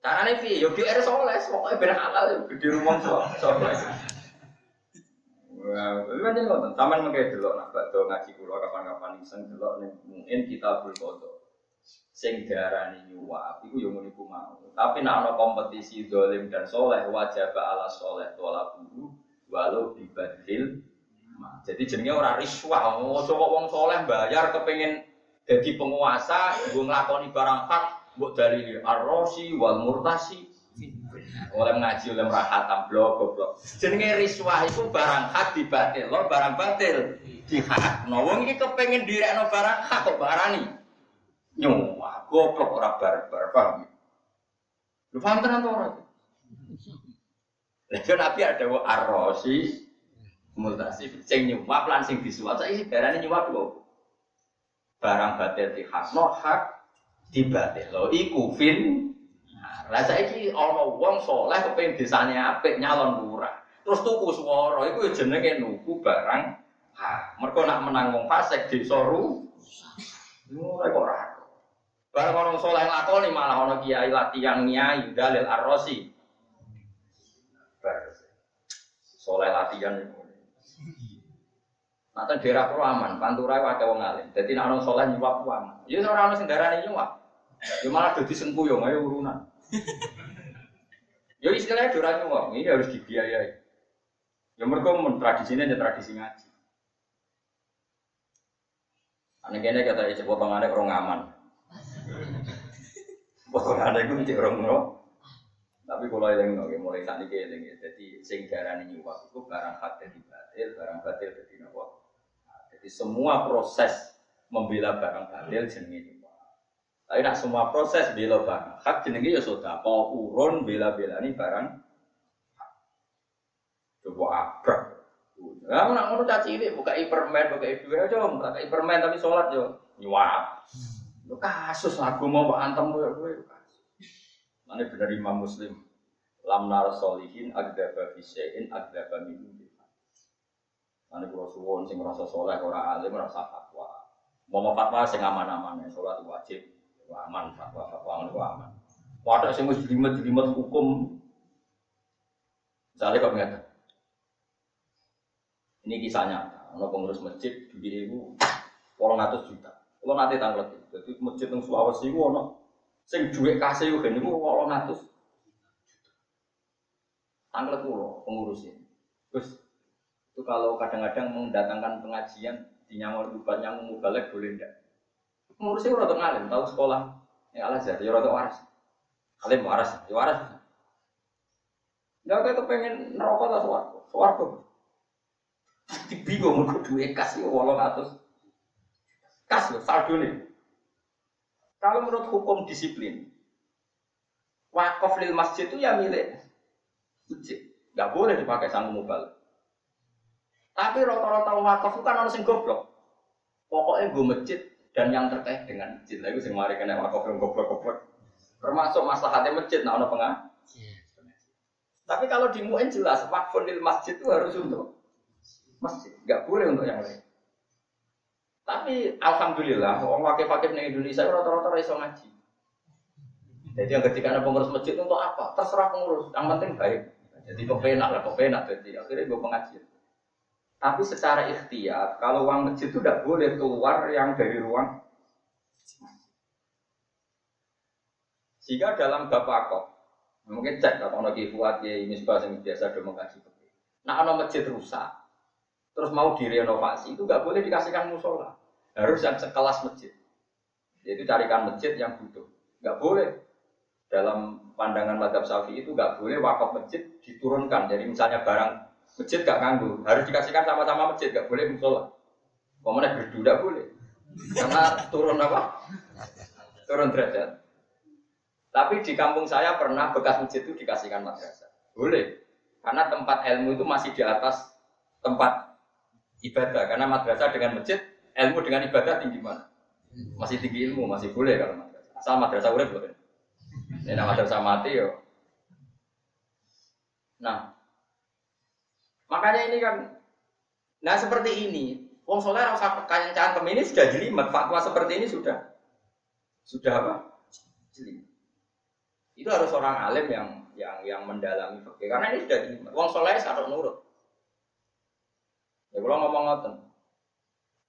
Carane piye? Yo GR soleh, pokoke ben halal di rumah soleh. Itu kan ngoten. Taman mengke delok nak bakdo ngaji kula kapan-kapan iseng ning mungkin kita berfoto. Sing diarani nyuwap iku yo ngono iku mau. Tapi nek ana kompetisi dolim dan soleh wajib ala soleh tola bulu walau dibadil. Jadi jenenge ora riswah, coba wong soleh bayar kepengen jadi penguasa, gue ngelakoni barang hak, buat dari arrosi wal murtasi, oleh ngaji oleh merahatam blok blok. Jenenge riswah itu barang hak dibatil, lo barang batil di hak. No, wong ini kepengen no barang hak kok barani. Nyuwah, goblok ora barbar, paham? Lu paham tenan ora? Lalu Nabi ada wa arrosi, multasi, sing nyuwah lan sing disuwap. Saya isi barani nyuwap lho. Barang batil di hak, no hak dibatil. Lo iku fin lah saiki ana wong saleh kepengin desane apik nyalon lurah. Terus tuku swara iku ya jenenge nuku barang ha. Mergo nak menang wong fasik desa ru. Ora kok ora. Barang orang soleh lakoni malah ana kiai latihan nyai dalil arrosi. Soleh latihan itu. Nanti daerah perlu aman, pantura wae wong alim. Jadi nek ana soleh nyuwap aman. Ya ora ana sing darani nyuwap. Ya malah dadi sengkuyung ayo urunan. Ya istilahnya doran uang, ini harus dibiayai. Ya mereka tradisinya ada tradisi ngaji. Aneh kene kata isi potongannya orang aman. Potongannya itu cek orang no. Tapi kalau yang no, mulai saat ini yang jadi sing darani nyuwak itu barang hak jadi batil, barang batil jadi. Nah, jadi semua proses membela barang batil jenenge tapi nak semua proses bela barang hak jenenge ya sudah kau urun bela-bela ini barang coba abrak. Nah, nak ngono caci ini buka ipermen, buka ibu aja, buka ipermen tapi sholat yo nyuap. Lu kasus aku mau pak antem gue gue Mana benar Imam Muslim. Lam nar solihin agdaba fisein agdaba minum Mana kalau suwon sing merasa soleh orang alim merasa fatwa. Mau fatwa sing aman-aman ya sholat wajib aman fatwa fatwa itu aman. Wadah sing wis jelimet jelimet hukum. Misalnya kok nggak ini kisahnya ono pengurus masjid ibu orang atas juta. Kalau nanti tanggal jadi masjid yang Sulawesi itu ono sing duit kasih kan itu orang atas tanggal pulau pengurusnya terus itu kalau kadang-kadang mendatangkan pengajian di nyamar bukan mubalek boleh enggak Ngurusnya rada ngalim, tahu sekolah. Ya Al Azhar, ya rada waras. Alim waras, ya waras. Enggak kayak kepengen neraka ta swarga. Swarga. Bingung mergo duwe kas yo 800. Kas lho saldo nih. Kalau menurut hukum disiplin, Wakaf lil masjid itu ya milik masjid. Gak boleh dipakai sang mubal. Tapi rata-rata wakaf itu kan harus yang goblok. Pokoknya gue masjid dan yang terkait dengan masjid. Lalu sing mari kena wakaf yang goblok-goblok. Termasuk masalahnya masjid, nah ono pengah. Tapi kalau di muin jelas wakfun lil masjid itu harus untuk masjid, gak boleh untuk yang lain. Tapi alhamdulillah, orang wakif-wakif di Indonesia rata-rata iso ngaji. Jadi yang ketika ada pengurus masjid untuk apa? Terserah pengurus, yang penting baik. Jadi kepenak lah, kepenak. Jadi akhirnya gue pengajian. Tapi secara ikhtiar, kalau uang masjid itu tidak boleh keluar yang dari ruang Sehingga dalam kok, mungkin cek kalau ada buat ya ini yang biasa mengaji. Nah, kalau masjid rusak, terus mau direnovasi itu nggak boleh dikasihkan musola, harus yang sekelas masjid. Jadi carikan masjid yang butuh, nggak boleh dalam pandangan madhab syafi'i itu nggak boleh wakaf masjid diturunkan. Jadi misalnya barang masjid nggak nganggu, harus dikasihkan sama-sama masjid, nggak boleh musola. Pemenang gerdu nggak boleh, karena turun apa? Turun derajat. Tapi di kampung saya pernah bekas masjid itu dikasihkan madrasah. Boleh, karena tempat ilmu itu masih di atas tempat ibadah. Karena madrasah dengan masjid, ilmu dengan ibadah tinggi mana? Masih tinggi ilmu, masih boleh kalau madrasah. Asal madrasah boleh boleh. Ini dosa mati yo. Nah, makanya ini kan, nah seperti ini, Wong soleh rasa kekancahan ini sudah jelimet, fatwa seperti ini sudah, sudah apa? Jelimet. Itu harus orang alim yang yang yang mendalami fikih, karena ini sudah jelimet. Wong soleh sadar nurut. Ya kalau ngomong ngoten,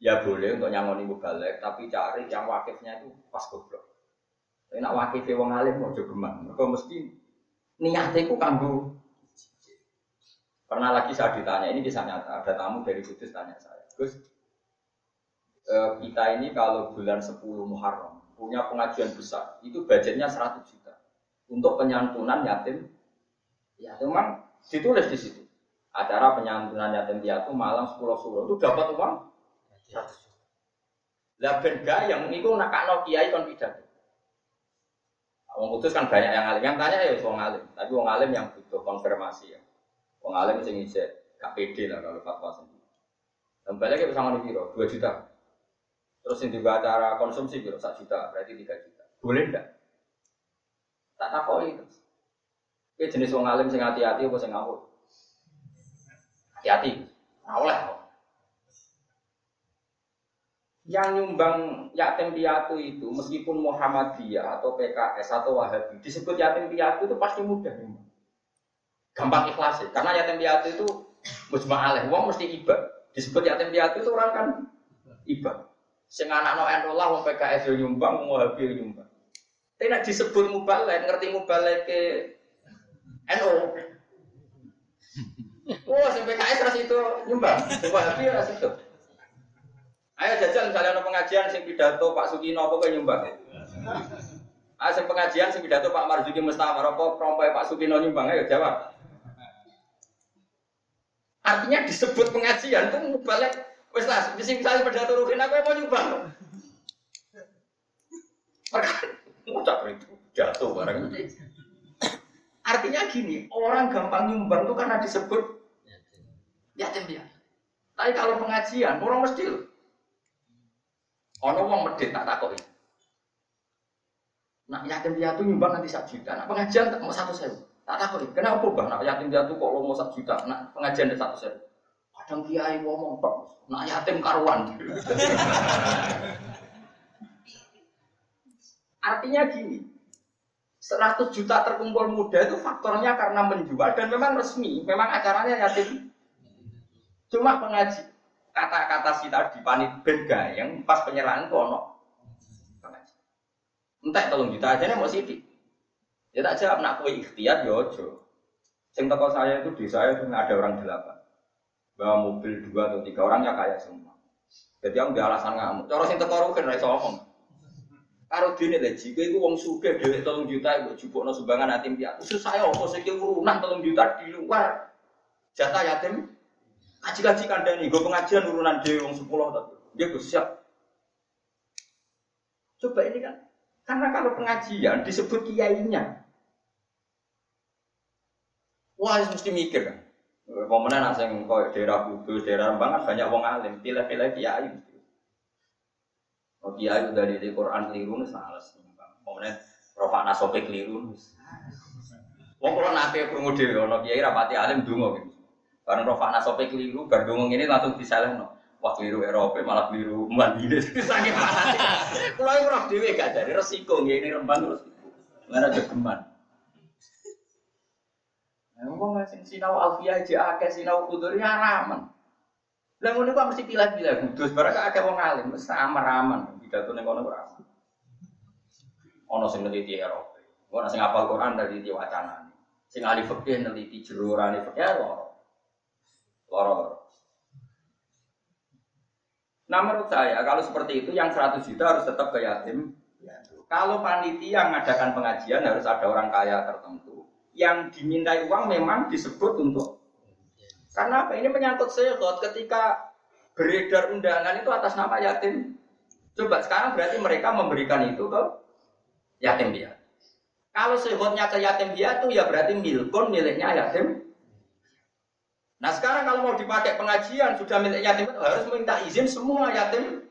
ya boleh untuk nyangoni balik, tapi cari yang wakifnya itu pas goblok. Tapi nak wakil wong alim mau coba geman. Mereka mesti niatnya itu kanggo. Pernah lagi saya ditanya, ini kisah nyata, ada tamu dari Kudus tanya saya, Gus, eh, kita ini kalau bulan 10 Muharram punya pengajian besar, itu budgetnya 100 juta untuk penyantunan yatim. Ya, memang ditulis di situ. Acara penyantunan yatim piatu malam 10 suruh itu dapat uang 100 juta. Lah yang itu nakakno kiai kon pidato. Wong kudus kan banyak yang alim. Yang tanya ya wong alim, tapi wong alim yang butuh konfirmasi ya. Wong alim sing ngijek KPD lah kalau fatwa sendiri. Balik ke sama biro, 2 juta. Terus yang juga acara konsumsi biro 1 juta, berarti 3 juta. Boleh enggak? Tak takoi itu. Ini jenis wong alim sing hati-hati apa sing ngawur? Hati-hati. Nah, yang nyumbang yatim piatu itu meskipun Muhammadiyah atau PKS atau Wahabi disebut yatim piatu itu pasti mudah nyumbang. Gampang ikhlas ya. Karena yatim piatu itu mujma aleh, uang mesti iba. Disebut yatim piatu itu orang kan iba. Sing anak no lah wong PKS yo nyumbang, wong Wahabi nyumbang. Tapi nak disebut mubalek, ngerti mubalek ke NO. Wah, sampai PKS ras itu nyumbang, Wahabi ras itu. Ayo jajal misalnya pengajian sing pidato Pak Sukino apa nyumbang? Ayo sing pengajian sing pidato Pak Marzuki Mustamar apa perompai Pak Sukino nyumbang? Ayo jawab. Artinya disebut pengajian tuh balik wes lah, misalnya pidato Rukin aku mau nyumbang. Perkara ngucap itu jatuh barang. Artinya gini, orang gampang nyumbang tuh karena disebut yatim piatu. Tapi kalau pengajian, orang mesti loh. Ono wong medit tak takoki. Nak yatim piatu nyumbang nanti satu juta. Nak pengajian tak mau satu sewu. Tak takoki. Kenapa bang? Nak yatim piatu kok lo mau satu juta. Nak pengajian ada satu sewu. Kadang kiai ngomong pak. Nak yatim karuan. Artinya gini, 100 juta terkumpul muda itu faktornya karena menjual dan memang resmi, memang acaranya yatim. Cuma pengaji, kata-kata si tadi panit ben yang pas penyerahan kono. Entah tolong juta aja nih mau sidik. Ya tak jawab nak kue ikhtiar ya ojo. Sing toko saya itu di saya itu ada orang delapan. Bawa mobil dua atau tiga orangnya kaya semua. Jadi yang di alasan ngamuk. Cara sing teko rugen ra omong. Karo dene lho jika iku wong sugih dhewe 3 juta iku jupukno sumbangan yatim piatu. Susah saya apa sing urunan 3 juta di luar jatah yatim Kaji-kaji kandani, gue pengajian urunan dewi wong sepuluh tapi dia gue siap. Coba ini kan, karena kalau pengajian disebut kiainya, Wah, mesti mikir kan. Pemenang nak sing koyo daerah Kudus, daerah Rembang kan banyak wong alim, pilih-pilih kiai. Oh kiai udah di Quran keliru nih salah. Pemenang Rafa nasope keliru. Wong kalau nate krungu dhewe ana kiai rapati alim donga gitu. Karena Rafa nasope keliru, donga ngene langsung disalehno. Wah keliru Eropa malah keliru Madinah. Saking panas. Kulo ora dhewe gak dari resiko ngene Rembang terus. Mana jogeman. Wong sing sinau alfiah aja akeh sinau kudur ya ramen. Lah ngono kok mesti pilih-pilih kudus barang akeh wong alim mesti aman-aman pidato ning kono ora. Ono sing neliti Eropa. Ono sing hafal Quran dari di wacana. Sing ahli fikih neliti jerurane fikih loro. Loro. Nah menurut saya kalau seperti itu yang 100 juta harus tetap ke yatim. Kalau panitia mengadakan pengajian harus ada orang kaya tertentu yang dimintai uang memang disebut untuk karena apa? Ini menyangkut sehot ketika beredar undangan itu atas nama yatim. Coba sekarang berarti mereka memberikan itu ke yatim dia. Kalau sehotnya ke yatim dia itu ya berarti milkon miliknya yatim. Nah sekarang kalau mau dipakai pengajian sudah milik yatim harus minta izin semua yatim.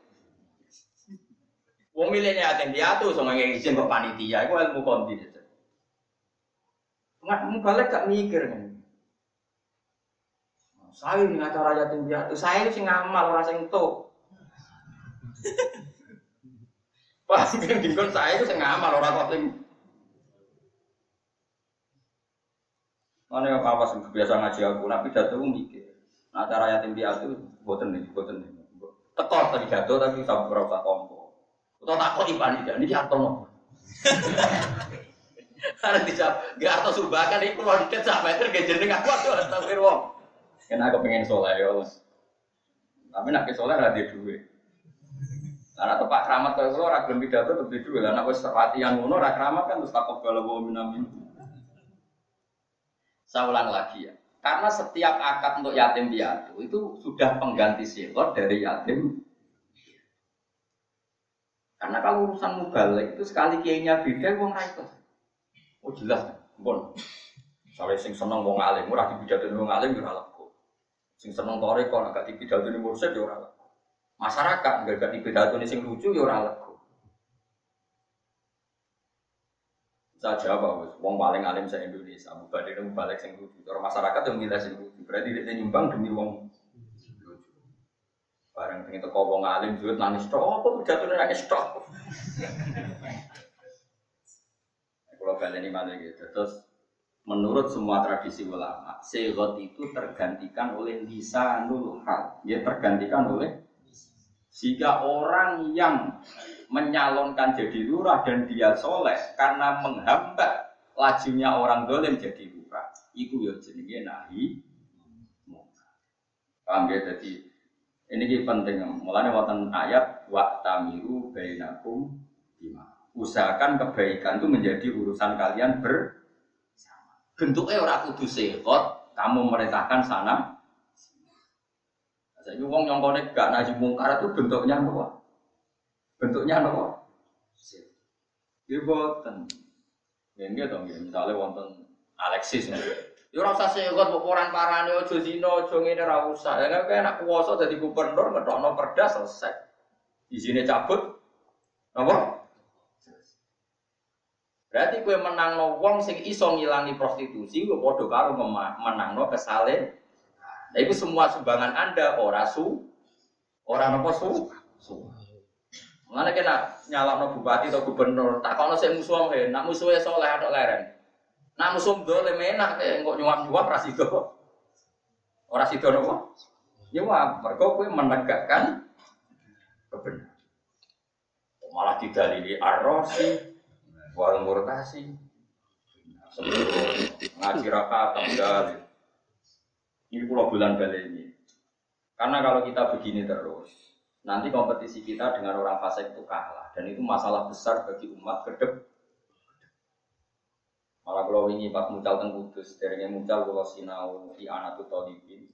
Wong miliknya yatim dia tuh sama izin ke panitia, itu ilmu konti. Nggak mau balik gak mikir kan. Saya ini acara yatim piatu, saya ini sing ngamal orang sing tuh. Pas saya itu sing ngamal orang kok sing Mana yang apa sih biasa ngaji aku, tapi jatuh mikir. Nah cara yatim piatu, boten nih, boten nih. Tekor tadi jatuh tapi sampai berapa tompo. Atau takut ipan ini jatuh. Karena dijawab, gak atau subahkan itu loncat sak meter gak jeneng aku tuh astagfir wong. Kena aku pengen soleh ya Tapi nak ke soleh ada duit. Karena tempat keramat kalau lo ragam pidato tuh duit. Karena aku latihan ngono rak keramat kan terus takut kalau bawa minamin. Saya ulang lagi ya. Karena setiap akad untuk yatim piatu itu sudah pengganti silot dari yatim karena kalau urusan mubalik itu sekali kiainya beda, wong rakyat. Oh jelas, bon. Soalnya sing seneng wong alim, ora dipidatoni wong alim ora lego. Sing seneng tore kok agak dipidatoni mursyid ya ora lego. Masyarakat enggak gak dipidatoni sing lucu ya ora lego. Saya jawab, wong paling alim se Indonesia, mubalik balik sing lucu. Cara masyarakat yang milih sing lucu. Berarti dia nyumbang demi wong lucu. Bareng pengen teko wong alim duit nangis tok, apa pidatone nangis tok. Kalau ini mana gitu. Terus menurut semua tradisi ulama, segot itu tergantikan oleh lisanul hal. Ya tergantikan oleh jika orang yang menyalonkan jadi lurah dan dia soleh karena menghambat lajunya orang dolim jadi lurah, itu ya jenenge nahi. Paham ya? Jadi ini penting. Mulanya wonten ayat wa tamiru bainakum bima usahakan kebaikan itu menjadi urusan kalian bersama. Bentuknya orang kudu sekot, kamu merintahkan sana. Saya wong yang konek gak naji mungkar itu bentuknya apa? Bentuknya apa? Dia boten. Ya dong, ya. misalnya wonten Alexis ya. Ora usah sekot kok orang parane aja zina, aja ngene ora usah. Ya kan enak kuwasa dadi gubernur ngetokno perda selesai. Izine cabut. Apa? Berarti kue menang no wong sing iso ngilangi prostitusi, gue podo karo menang no kesale. Nah itu semua sumbangan anda ora su, ora nopo su, su. Mana kena nyala no bupati atau gubernur, tak kono sing musuh he, nak musuhnya soleh atau leren. Nak musuh dole menak, kok nyuap nyuap rasido. Ora sido nopo. Nyuap, mereka kue menegakkan kebenaran. Malah didalili arrosi, wal murtasi ngaji raka kembali ini pulau bulan kali ini. Karena kalau kita begini terus nanti kompetisi kita dengan orang fasik itu kalah. Dan itu masalah besar bagi umat kedep malah kalau ini pas muncul teng kudus dari muncul kalau sinau di anak tolibin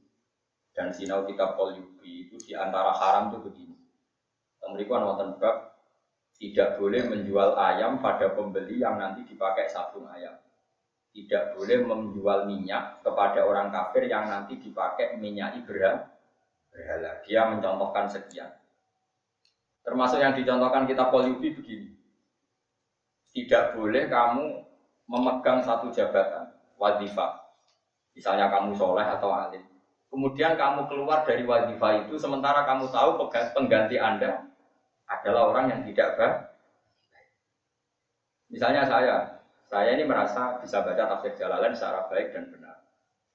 dan sinau kita polyubi itu di antara haram itu begini. Mereka nonton bab tidak boleh menjual ayam pada pembeli yang nanti dipakai sabung ayam. tidak boleh menjual minyak kepada orang kafir yang nanti dipakai minyak berhala. Dia mencontohkan sekian. Termasuk yang dicontohkan kita Polyubi begini. Tidak boleh kamu memegang satu jabatan, wadifah. Misalnya kamu soleh atau alim. Kemudian kamu keluar dari wadifah itu, sementara kamu tahu pengganti Anda adalah orang yang tidak baik. Misalnya saya, saya ini merasa bisa baca tafsir Jalalain secara baik dan benar.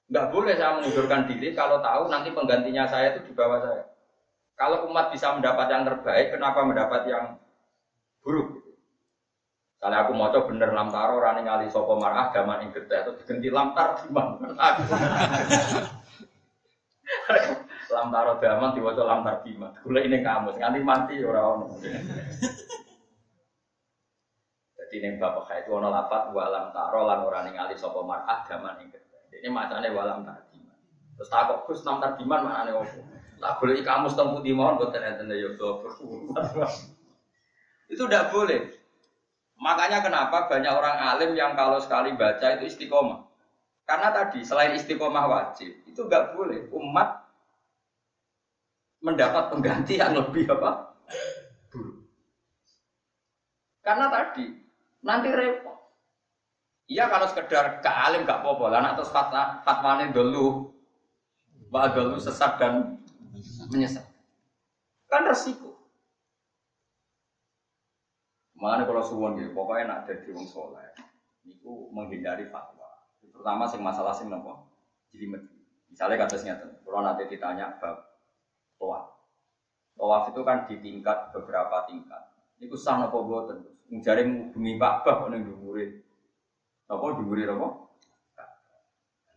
Nggak boleh saya mengundurkan diri kalau tahu nanti penggantinya saya itu di bawah saya. Kalau umat bisa mendapat yang terbaik, kenapa mendapat yang buruk? Kalau aku mau coba bener lamtaro rani ngali sopo marah gaman ing gede itu diganti lamtar gimana? lamtaro gaman diwaca lamtar gimana? Gula ini kamu, nganti mati orang orang. Jadi neng bapak itu ono lapat walam taro lan ora ningali sapa mar'ah gaman ing Ini macane walam tarjiman. Terus takok Gus nam tarjiman maknane opo? Lah boleh kamu setengah putih mohon boten enten ya Itu tidak boleh. Makanya kenapa banyak orang alim yang kalau sekali baca itu istiqomah. Karena tadi selain istiqomah wajib, itu nggak boleh umat mendapat pengganti yang lebih apa? Buruk. Karena tadi nanti repot. Iya kalau sekedar ke alim gak apa-apa, lah terus fatwa fatwane dulu, bahwa dulu sesat dan menyesat. Kan resiko. Makanya kalau suwon gitu, pokoknya nak jadi wong soleh, itu menghindari fatwa. Terutama sing masalah sing nopo, jadi Misalnya kasusnya tuh, kalau nanti ditanya bab toa, toa itu kan di tingkat beberapa tingkat. Itu sah nopo boten. Mencari bumi Ka'bah kok ning dhuwure. Apa dhuwure apa?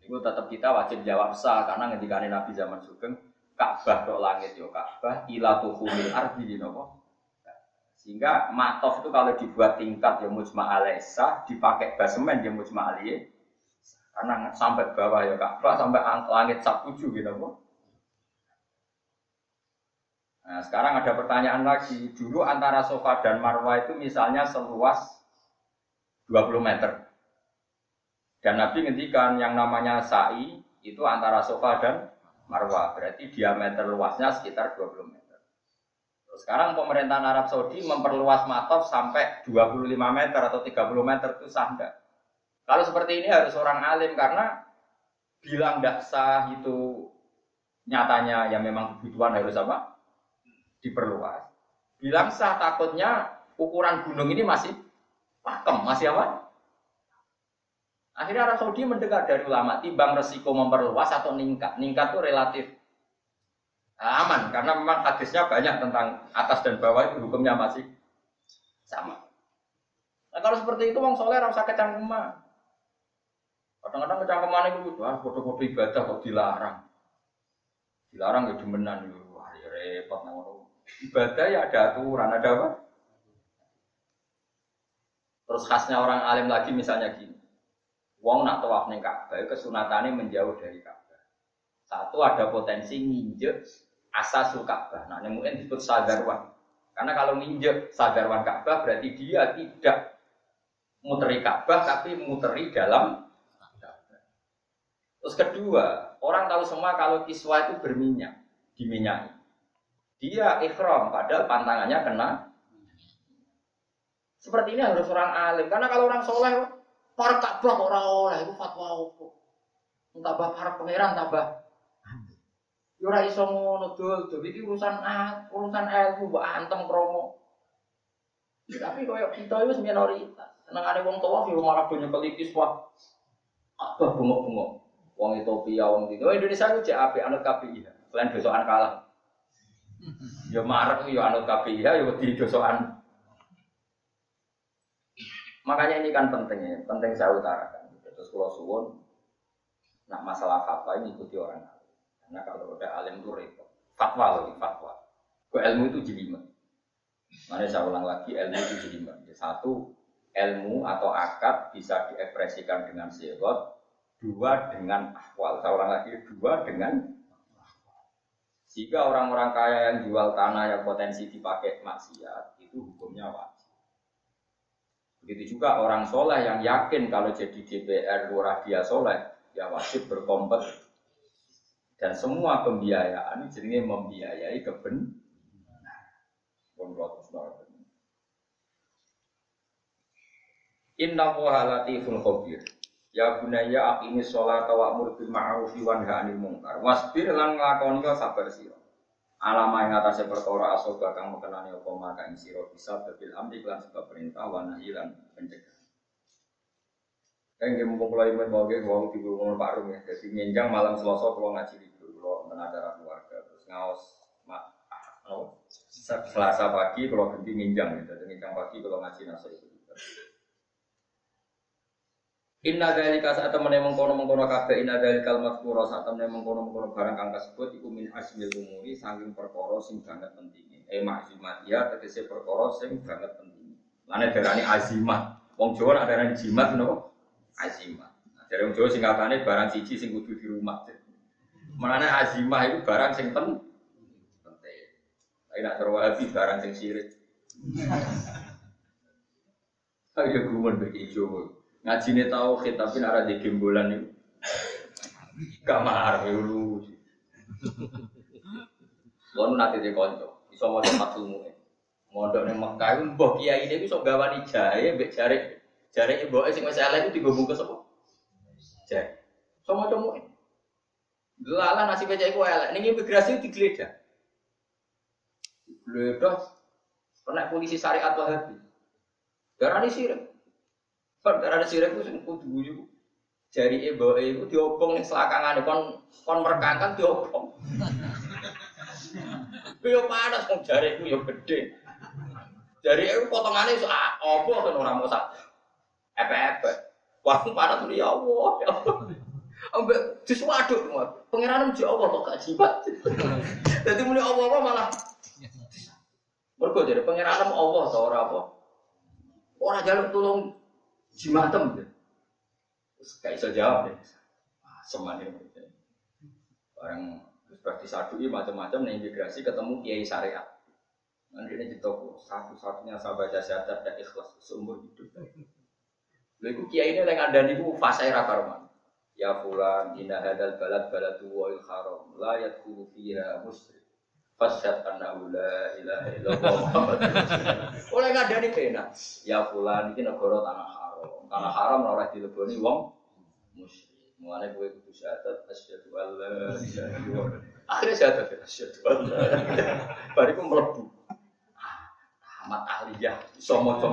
Itu tetap kita wajib jawab sah karena ngendikane Nabi zaman Sugeng Ka'bah tok langit yo Ka'bah ila tuhumil ardi napa? Sehingga matof itu kalau dibuat tingkat ya mujma alaisa, dipakai basemen ya mujma aliyah. Karena sampai bawah ya Ka'bah, sampai langit sak tujuh gitu kok. Nah, sekarang ada pertanyaan lagi. Dulu antara sofa dan marwah itu misalnya seluas 20 meter. Dan Nabi ngendikan yang namanya sa'i itu antara sofa dan marwah. Berarti diameter luasnya sekitar 20 meter. Terus sekarang pemerintahan Arab Saudi memperluas matof sampai 25 meter atau 30 meter itu sah enggak? Kalau seperti ini harus orang alim karena bilang tidak sah itu nyatanya ya memang kebutuhan harus apa? Diperluas. Bilang sah takutnya ukuran gunung ini masih pakem, masih apa? Akhirnya Arab Saudi mendengar dari ulama, timbang resiko memperluas atau ningkat. Ningkat itu relatif aman, karena memang hadisnya banyak tentang atas dan bawah itu hukumnya masih sama. Nah kalau seperti itu, wong soleh rasa kecangkeman. Kadang-kadang kecangkeman itu, wah foto-foto ibadah kok dilarang. Dilarang ya demenan, wah ya repot ngono ibadah ya ada aturan, ada apa? Terus khasnya orang alim lagi misalnya gini. Wong nak tawaf ning Ka'bah kesunatannya menjauh dari Ka'bah. Satu ada potensi nginjek asasul Ka'bah. Nah, mungkin disebut sadarwan. Karena kalau nginjek sadarwan Ka'bah berarti dia tidak muteri Ka'bah tapi muteri dalam Terus kedua, orang tahu semua kalau kiswa itu berminyak, diminyaki. Dia ikhram, padahal pantangannya kena. Seperti ini harus orang alim. Karena kalau orang soleh, para Ka'bah orang oleh itu fatwa apa? Tambah para pangeran tambah. Yura ya iso ngono dul, urusan ah, urusan ilmu mbok antem kromo. Tapi koyo kita itu minoritas. Senengane wong tua yo malah banyak kelikis wah. Apa bengok-bengok. Wong Ethiopia, wong. Indonesia itu cek apik anut KPI. Selain besokan kalah. Ya marek ya anut KPIH ya di dosokan. Makanya ini kan penting ya, penting saya utarakan. Terus kalau suwon, nak masalah fatwa ini ikuti orang alim. Karena kalau udah alim itu repot. Fatwa loh, fatwa. Ke ilmu itu jelimet. Mana saya ulang lagi, ilmu itu jelimet. Ya, satu, ilmu atau akad bisa diekspresikan dengan sirot. Dua, dengan ahwal. Saya ulang lagi, dua, dengan jika orang-orang kaya yang jual tanah yang potensi dipakai maksiat, itu hukumnya wajib. Begitu juga orang soleh yang yakin kalau jadi DPR lurah dia soleh, ya wajib berkompet. Dan semua pembiayaan jadinya membiayai keben. Inna wa latiful khabir. Ya bunaya aqimi sholat wa amur bil ma'ruf wa nahi 'anil munkar. Wasbir lan nglakoni sabar sira. Alama yang atasnya perkara asoba kang mekenani apa maka sira bisa bil amri lan sebab perintah wa nahi lan pencegah. Kan nggih mumpung kula imen mau nggih wong Pak Rum ya. Jadi nyenjang malam Selasa kula ngaji libur kula wonten acara keluarga terus ngaos mak Selasa pagi kalau ganti nginjang. Jadi nginjang pagi kalau ngaji nasa itu. Inna dzalika saat temen mengkono mengkono kabeh inna dzalikal mazkura saat temen mengkono mengkono barang kang kasebut iku min asmil umuri saking perkara sing banget pentinge. Eh ya tegese perkara sing banget pentinge. Lane darani azimat. Wong Jawa nak darani jimat napa? Azimat. Nah, dari wong Jawa singkatane barang siji sing kudu di rumah. Menane azimah itu barang sing pen penting. Tapi nak terwahabi barang sing sirik. Ayo gumun bagi Jawa. Ngaji ini tahu tapi nara di gembolan itu. Kamar dulu. Lalu nanti di konco, bisa mau cepat ilmu Mondok nih Mekah itu mbok kiai ini bisa gawani jahe, mbek jare jare ibu sing wis elek itu digabungke sapa? Jahe. Sama cemu. Lala nasi becak iku elek, ning imigrasi digeledah. Digeledah kena polisi syariat Wahabi. Darani sirik. Perkara ada sirik itu kudu guyu. Jari ibu itu diopong nih selakangan kon kon merekakan diopong. Yo panas kok jari itu yo gede. Jari itu potongannya itu ah, opo kan orang mosak. Epe-epe. Wah, panas ya Allah, ya Allah. Ambek disuaduk semua. Pangeran mesti Allah kok gak jibat. Jadi muni Allah malah Mergo jadi pangeran Allah ora apa. Ora jaluk tulung jimatem gitu. Terus gak bisa jawab deh. Wah, semuanya Orang terus praktis ini macam-macam nih imigrasi ketemu kiai syariat. Nanti ini di toko satu-satunya saya baca syahadat dan ikhlas seumur hidup. Lalu kiai ini yang ada nih fase rakarman. Ya fulan inna hadal balad baladu wa haram la yadkhulu fiha muslim. Fasyad annahu la ilaha illallah Oleh ngadani pena. Ya fulan ini negara tanah karena haram ora dileboni wong musyrik. Mulane kowe kudu syahadat asyhadu alla ilaha illallah. Akhirnya syahadat asyhadu alla Bariku mlebu. Ahmad Aliyah iso maca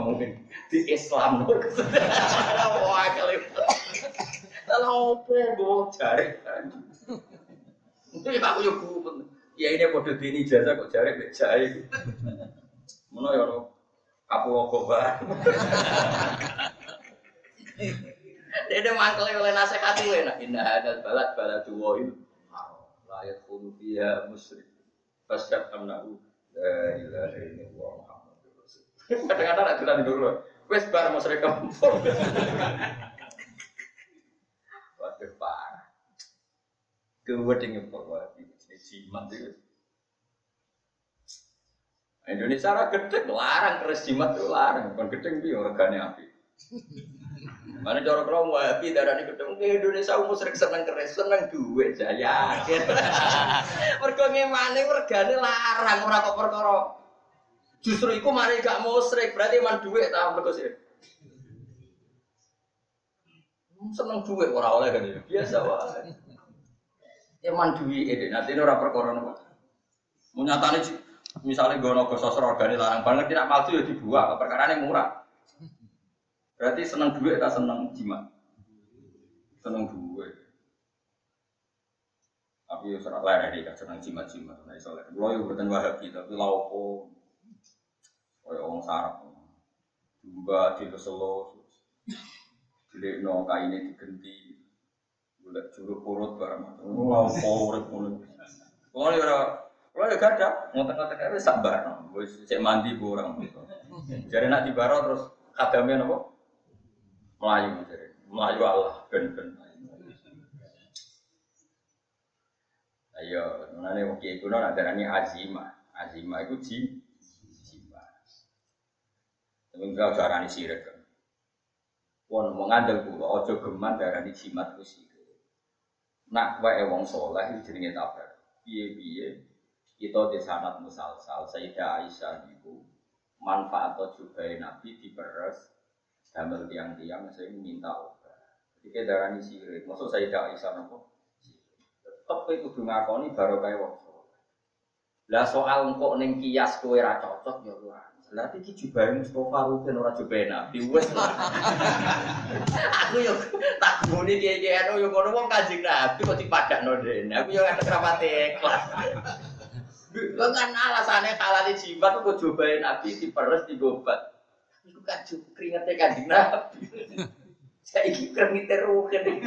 di Islam. Wah, kali. Lah opo go jare. Ini aku yo. Ya ini podo dini jasa kok jare mek jae. Ngono ya ora. Aku Dede mangkel oleh nasihat itu enak. Inna hadal balad baladu wa'il. Layat kulu fiha musyrik. Fasyad amnahu. La ilaha illallah Muhammad Rasul. Kadang-kadang nak jalan dulu. Wes bar musyrik kampung. Waduh parah. Keweding bahwa ini jimat itu. Indonesia ra gedeng larang keris jimat itu larang, bukan gedeng piye regane api. Mana cara kalau mau happy darah ini ketemu ke Indonesia umur sering seneng keres seneng duit jaya. Mereka mana mergane larang ora kok perkara. Justru iku mari gak musrik berarti man duit ta mergo sih. Seneng duit ora oleh kan ya. Biasa wae. Ya man duit ini nanti ora perkara napa. Menyatane misalnya gono gososro organik larang banget tidak palsu ya dibuat perkara ini murah. Berarti senang duit tak senang jimat? Senang duit. Tapi ya serak lain ini kan senang jimat-jimat. Nah, soalnya lo yang bertemu wahabi tapi laupo, kayak orang sarap, juga di keselo, jadi no kainnya digenti, bulat curug purut barang macam, laupo urip ngono. Kalau ya kalau ya gak ada, ngotak-ngotak aja sabar, no. cek mandi kurang. Jadi nak di baro terus kadamnya nopo, Melayu jadi Melayu Allah ben ben. Ayo, nih waktu itu nona ada nani azima, azima itu ji, jima. Tapi enggak cara nih sirik. Wong mau ngandel kula aja geman darani jimat ku Nak wae wong saleh jenenge tabar. Piye-piye kita di sanat musalsal Sayyidah Aisyah niku manfaat jubai Nabi diperes damel tiang-tiang saya minta obat. Jadi darani sirik. Maksud Sayyidah Aisyah nopo? Tetep kudu ngakoni baru kayak wong lah soal engkau neng kias kue ra cocok ya ora. Berarti iki jubahe Mustofa Rukin ora jubahe Nabi wis. Aku yo tak muni kiye-kiye anu yo ngono wong Kanjeng Nabi kok dipadakno dene. Aku yo ngerti rapate ikhlas. Lha kan alasane halal jimat kok jubahe Nabi diperes digobat. Iku kan keringete Kanjeng Nabi. Saiki kremite rugen.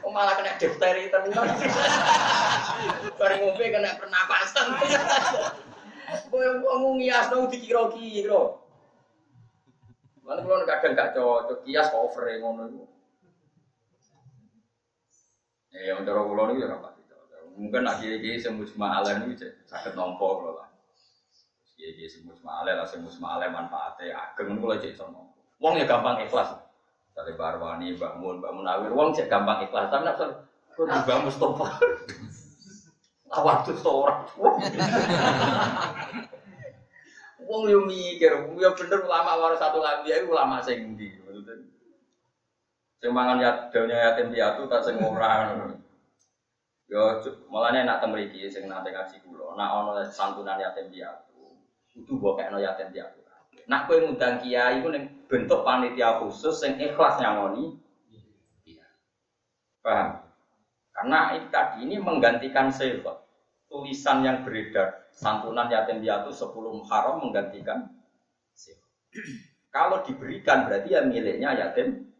Kok malah kena difteri tenan. Bareng ngombe kena pernapasan. Kowe ngomong ngias dong dikira-kira. Mana kalau kadang gak cocok kias over ngono itu. Ya yang cara kula niku ya ora Mungkin nak kiai-kiai sing musma'alah niku sakit nompo kula lah. Kiai-kiai sing musma'alah lah sing musma'alah manfaate ageng kula cek nompo. Wong ya gampang ikhlas. Dari Barwani, bangun, bangun Munawir, wong cek gampang ikhlas. Tapi nak kok juga Mustafa. Awak tuh seorang. Wong yo mikir, yo bener ulama waras satu lagi, ya ulama sing ndi. Sing mangan ya daunnya yatim piatu tak sing ora Yo malane nak temriki sing nate ngaji kula, nak ana santunan yatim piatu, kudu mbok kekno yatim piatu. Nak kowe ngundang kiai ning bentuk panitia khusus yang ikhlas nyangoni. Iya. Paham? Karena ini tadi ini menggantikan sifat. Tulisan yang beredar santunan yatim piatu sepuluh haram menggantikan sifat. Kalau diberikan berarti ya miliknya yatim.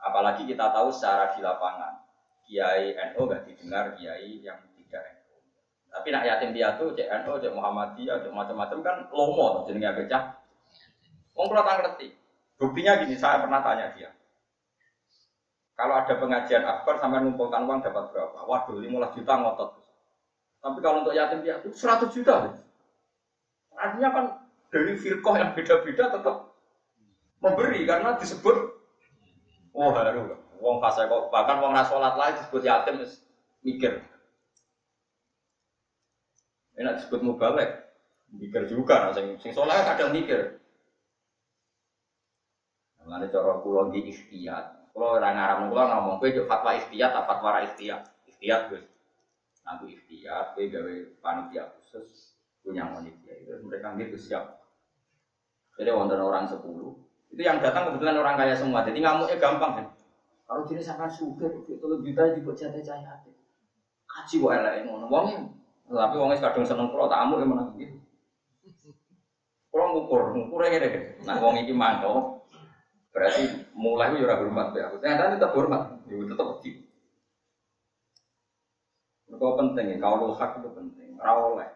Apalagi kita tahu secara di lapangan. Kiai NU nggak didengar kiai yang. Tapi nak yatim piatu, NU, cek Muhammadiyah, cek macam-macam kan lomo, jadi nggak becah. Wong kalau tak ngerti. Buktinya gini, saya pernah tanya dia. Kalau ada pengajian akbar sampai ngumpulkan uang dapat berapa? Waduh, 15 juta ngotot. Tapi kalau untuk yatim piatu 100 juta. Artinya kan dari firqah yang beda-beda tetap memberi karena disebut oh haru wong fase kok bahkan wong rasolat lain disebut yatim mikir enak disebut mubalek mikir juga nah, sing sing soleh kadang mikir Mengenai cara kulo di ikhtiyat. Kulo orang Arab kulo ngomong kowe yo fatwa ikhtiyat apa fatwa ra ikhtiyat? Ikhtiyat aku ikhtiyat kowe gawe panitia khusus punya panitia itu mereka gitu siap. Jadi wonten orang sepuluh itu yang datang kebetulan orang kaya semua. Jadi ngamuknya gampang kan. Kalau jenis akan suka itu lebih juta dibuat jatah cahaya hati. Kaji wae elek ngono. Tapi wongnya kadang seneng kulo tak amuk emang gitu. Kulo ngukur, ngukur ngene. Nah wong iki mangko Berarti mulai itu ya hormat ya. Ternyata tetap hormat, ya tetap di. Mereka penting ya, kalau hak itu penting. Rawoleh.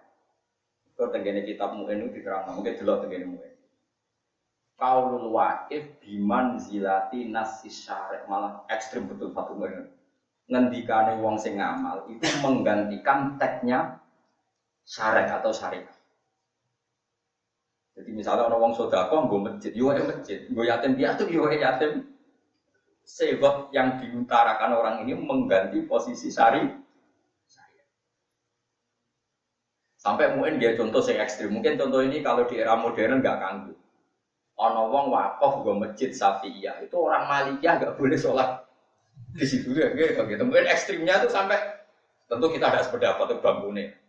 Kau tenggine kitab mungkin itu diterang, mungkin jelas tenggine mungkin. Kaulul wakif biman zilati nasi syarek malah ekstrim betul satu menit. Ngendikane wong sing ngamal itu menggantikan teksnya syarek atau syariat. Jadi misalnya orang wong sodako gue masjid, yo masjid, gue yatim piatu, yo yatim. Sebab yang diutarakan orang ini mengganti posisi sari. Sampai mungkin dia contoh yang ekstrim. Mungkin contoh ini kalau di era modern nggak kanggu. Ono wong wakaf gue masjid Safiyah itu orang Malikiyah nggak boleh sholat di situ ya gitu. Mungkin ekstrimnya tuh sampai tentu kita ada sependapat tuh bangkune.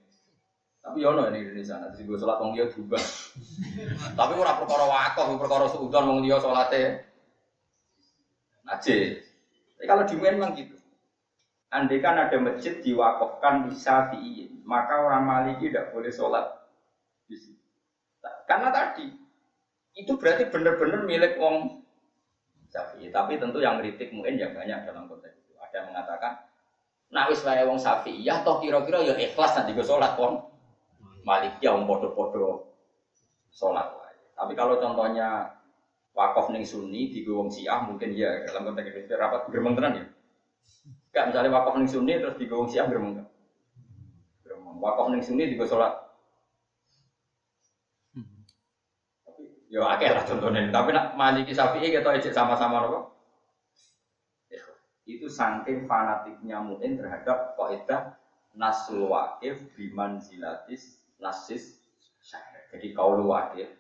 Tapi yono ini Indonesia, nanti gue sholat wong dia juga. Tapi ora perkara wakaf, perkara suudon wong dia sholatnya. Najis. Tapi kalau di memang gitu. Andai kan ada masjid diwakafkan di Syafi'i, maka orang Maliki tidak boleh sholat situ. Karena tadi itu berarti benar-benar milik wong Syafi'i. Tapi tentu yang kritik mungkin ya banyak dalam konteks itu. Ada yang mengatakan, nah wis wong Syafi'i, ya toh kira-kira ya ikhlas nanti gue sholat wong Maliki yang podo-podo sholat. Tapi kalau contohnya wakaf ning Sunni di wong Syiah mungkin ya dalam konteks ini rapat geremeng tenan ya. Enggak misalnya wakaf ning Sunni terus di wong enggak? Geremeng. Wakaf ning Sunni di sholat. Ya akeh lah contohnya. Tapi nak Maliki Syafi'i kita ejek sama-sama apa? Itu saking fanatiknya Mu'in terhadap kaidah nasul wakif biman zilatis nasis. Jadi kaulu wakif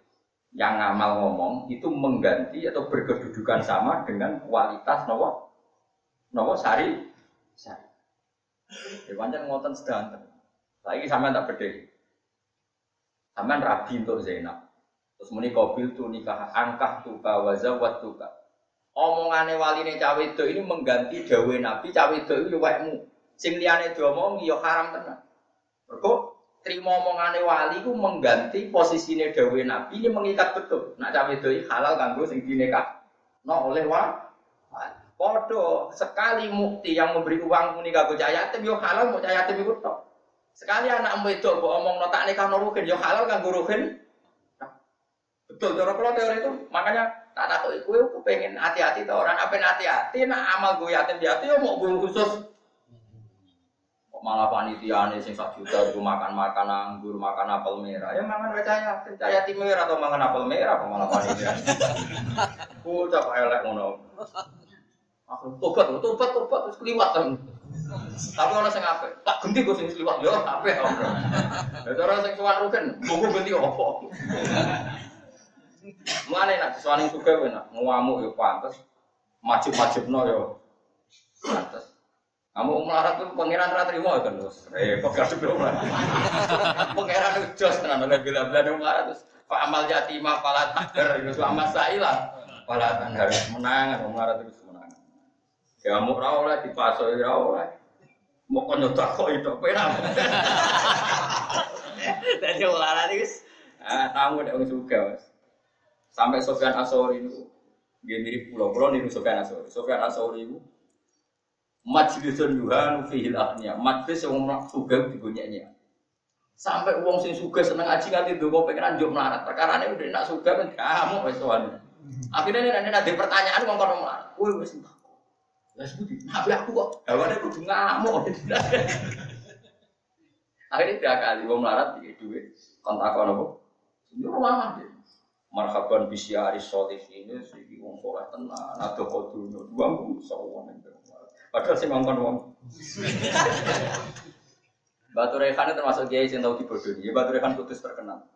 yang ngamal ngomong itu mengganti atau berkedudukan sama dengan kualitas nopo nopo sari sari. Ya pancen ngoten sedanten. Saiki sampean tak bedhe. Sampean rabi untuk Zainab. Terus muni kobil tu nikah angkah tuka wazawat tuka. Omongane waline cawe itu ini mengganti dawe Nabi cawe itu itu wekmu. Sing liyane diomongi ya haram tenan. Mergo terima omongane wali ku mengganti posisine dawe Nabi ini mengikat betul. Nak cawe itu halal kanggo sing dinikah. No oleh wa Podo sekali mukti yang memberi uang muni kanggo cah yatim yo halal mau cah yatim iku tok. Sekali anak wedok mbok omongno tak nikah rugen yo halal kanggo rugen. Betul cara kula teori itu. Makanya tak iku aku pengen hati-hati to orang apa hati-hati nak amal gue yatim piatu yo mau gue khusus. Kok malah panitia nih sing sak juta itu makan-makan anggur, makan apel merah. Ya mangan percaya, percaya tim merah atau mangan apel merah kok malah panitia. Bocah elek ngono. Aku tobat, tobat, tobat terus keliwat kan. Tapi orang sing apik, tak ganti gue sing keliwat yo apik om. Ya cara sing suwan rugen, gue ganti opo. Mulane nak suwaning suka kowe nak ngamuk yo pantes. Majib-majibno yo pantes. Kamu melarat tuh pangeran ra trimo kan terus. Repot kadhe ora. Pangeran jos tenan oleh bila-bila melarat terus Pak amal jatimah pala takder itu amal sailah. Pala harus menang, melarat terus Ya mau ra oleh dipaso ya oleh. Mau kono tak kok itu pena. Dadi ora wis ah tamu nek wong suka Mas. Sampai Sofyan Asori itu dia mirip pulau pulau niru Sofyan Asori. Sofyan Asori itu majlisun yuhanu fihil ahniya. Majlis yang orang suga digunyanya. Sampai uang sing suga seneng aji nganti dongo pengen anjuk melarat. Perkara ini udah nak suga kan kamu wes Akhirnya ini nanti ada pertanyaan ngomong kono melarat. Wih wes lah sebuti, nabi aku kok hawane kudu ngamuk. Akhirnya tiga kali wong melarat tiga duit kontak kono kok. Ini rumah deh. Marhaban bisyari solih ini sih wong soleh tenan. Ada kau dua minggu sawan Padahal sih ngomong wong. Batu Rehan termasuk kiai yang tahu dibodohi. Ya Batu Rehan putus terkenal.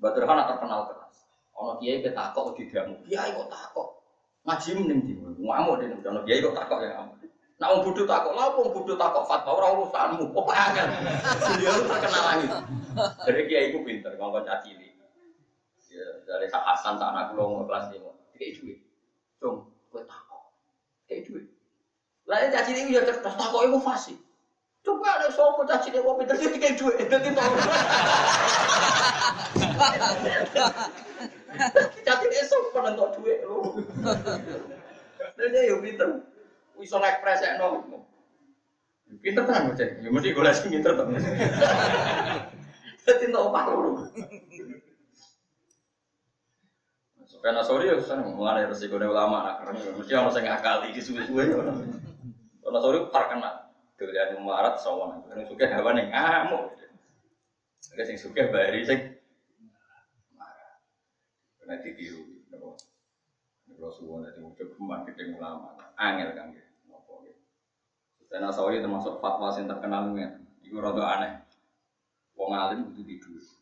Batu Rehan terkenal keras. Ono kiai ketakok di damu. Kiai kok takok. Ngaji mending di ngamuk deh kalau dia kok takok ya ngamuk. Nah, om bodoh takok, lah om bodoh takok fatwa orang urusanmu, kok angel. Dia lu terkenal lagi. Jadi kiai itu pinter, kau caci ini. Ya, dari Sak Hasan, Sak anak kulo kelas lima, kayak duit. Cung, gue takok, kayak duit. Lain caci ini ya cerdas, takok itu fasih. Coba ada sopo caci ini, kok pinter dia kayak duit, jadi tahu. Caci ini sopo nentok duit lu. Dia ya pinter. Bisa ngekspres ya no. Pinter kan macam Ya mesti gue lagi pinter tuh. Jadi apa lu. Karena sorry ya, saya mengenai resiko ulama, karena mesti orang saya ngakali di suwe-suwe. Karena sorry terkenal, dilihat melarat sawan, karena suka hewan yang ngamuk. Ada yang suka bari, sing marah, karena ditiru. Rasulullah dari wujud kembang gede ulama, angel kan gitu. Gitu. Dan Asawi termasuk fatwa yang terkenal nih, itu rada aneh. Wong alim itu di duit.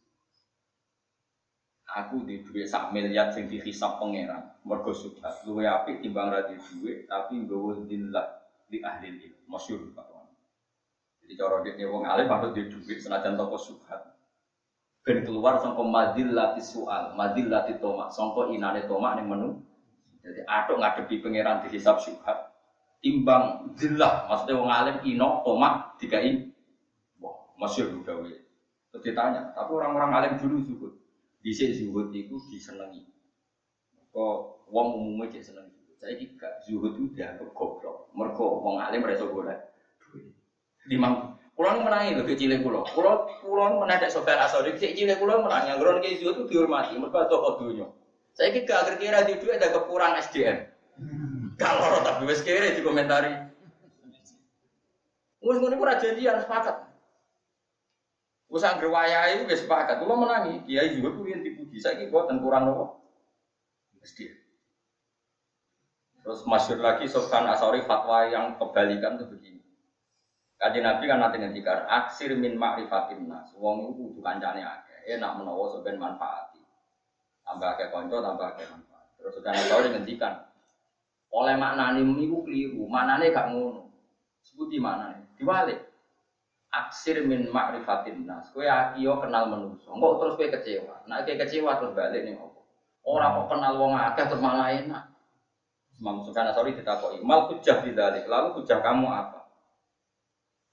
Aku di duit sak miliar sing dihisap pangeran, mergo subhat. Luwe apik timbang ra di duit, tapi nggawa dillah di ahli ini, masyhur fatwa. Jadi cara dia wong alim patut di duit senajan toko subhat. Ben keluar sangka madillati soal, madillati toma, sangka inane toma ning menu jadi atau ngadepi pangeran dihisap syubhat. Timbang jelah, maksudnya wong alim ino tomat dikai. Wah, udah gawe. Terus ditanya, tapi orang-orang alim dulu zuhud. Bisa zuhud itu disenangi. Kok wong umumnya cek zuhud. Saya juga zuhud itu dianggap goblok. Mereka wong alim mereka boleh. Limang Kulo menangi lho kecil kulo. Kulo kulo menadek sobat asal kecil kulo menangi. Yang grono zuhud itu dihormati. Mereka tokoh dunia. Saya kira akhir kira di duit ada kekurangan SDM. Kalau tapi wes kira komentari. Mus ngono ora janjian sepakat. Usah gerwaya itu gak sepakat. Kalau menangi, kiai juga tuh yang dipuji. Kira buatan kurang nopo. Mesti. Terus masyur lagi Sofyan Asori fatwa yang kebalikan tuh begini. Kaji Nabi kan nanti ngendikan aksir min ma'rifatin nas. Wong itu kudu kancane akeh. Enak menawa sampean manfaati. Tambah akeh kanca, tambah akeh manfaat. Terus Sofyan Asori ngendikan oleh maknane niku keliru. Maknane gak ngono. Sebuti maknane. Diwalik. Aksir min ma'rifatin nas. Kowe akiyo kenal manusa. Kok terus kowe kecewa. Nek kowe kecewa terus balik ning opo? Ora kok kenal wong akeh terus malah enak. Imam Sufyan Asori ditakoki, "Mal hujjah bidzalik?" Lalu hujjah kamu apa?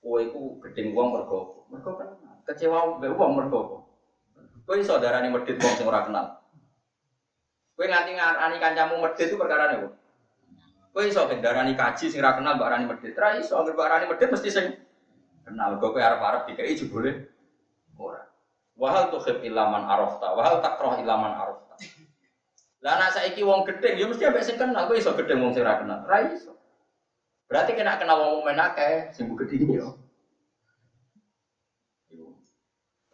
Kowe iku gedeng wong mergo mergo kan kecewa mbek wong mergo? Kowe iso darani medhit wong sing ora kenal. Kowe nganti ngarani kancamu medhit itu perkara apa? Kowe iso darani kaji sing ora kenal mbok arani medhit. Ra iso mbok arani medhit mesti sing kenal. Kowe arep-arep dikai jebule ora. Wahal tuhib ilaman arafta, wahal takroh ilaman arafta. Lah anak saiki wong gedeng ya mesti ambek sing kenal, kowe iso gedeng wong sing ora kenal. Ra iso. Berarti kena kenal wong mukmin akeh sing gedhe yo.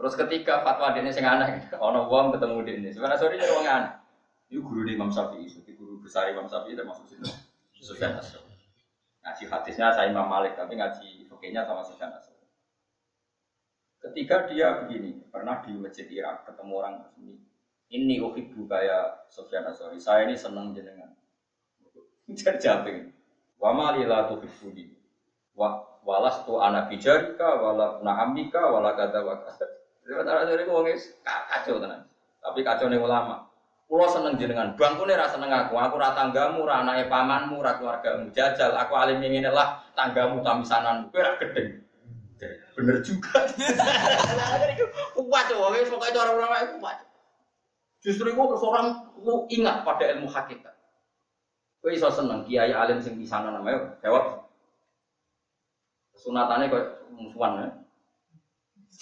Terus ketika fatwa dene sing aneh, ana wong ketemu dene. Sebenarnya sore jadi wong aneh. Iku guru di Imam Syafi'i, jadi guru besar Imam Syafi'i termasuk situ. Sufyan Asri. Ngaji hadisnya saya Imam Malik, tapi ngaji fikihnya sama Sufyan Asri. Ketika dia begini, pernah di masjid Irak ketemu orang ini. Ini uhibbu kaya Sufyan Asri. Saya ini senang jenengan. Jadi jawabin. Wa ma li tuhibbuni. Wa walas tu anak bijarika wala na'amika wala kata wa dari wong kacau tenan. Tapi kacau nih ulama. Kulo seneng jenengan, bangkune ra seneng aku. Aku ra tanggamu, ra anake pamanmu, ra keluargamu. Jajal, aku alim ingin lah tanggamu tamisananmu. Kowe ra gedeng. Bener juga. Kuat wong wis pokoke cara ulama itu kuat. Justru itu terus orang lu ingat pada ilmu hakikat. Kowe iso seneng kiai alim sing pisanan namanya jawab. Sunatane kok musuhan ya.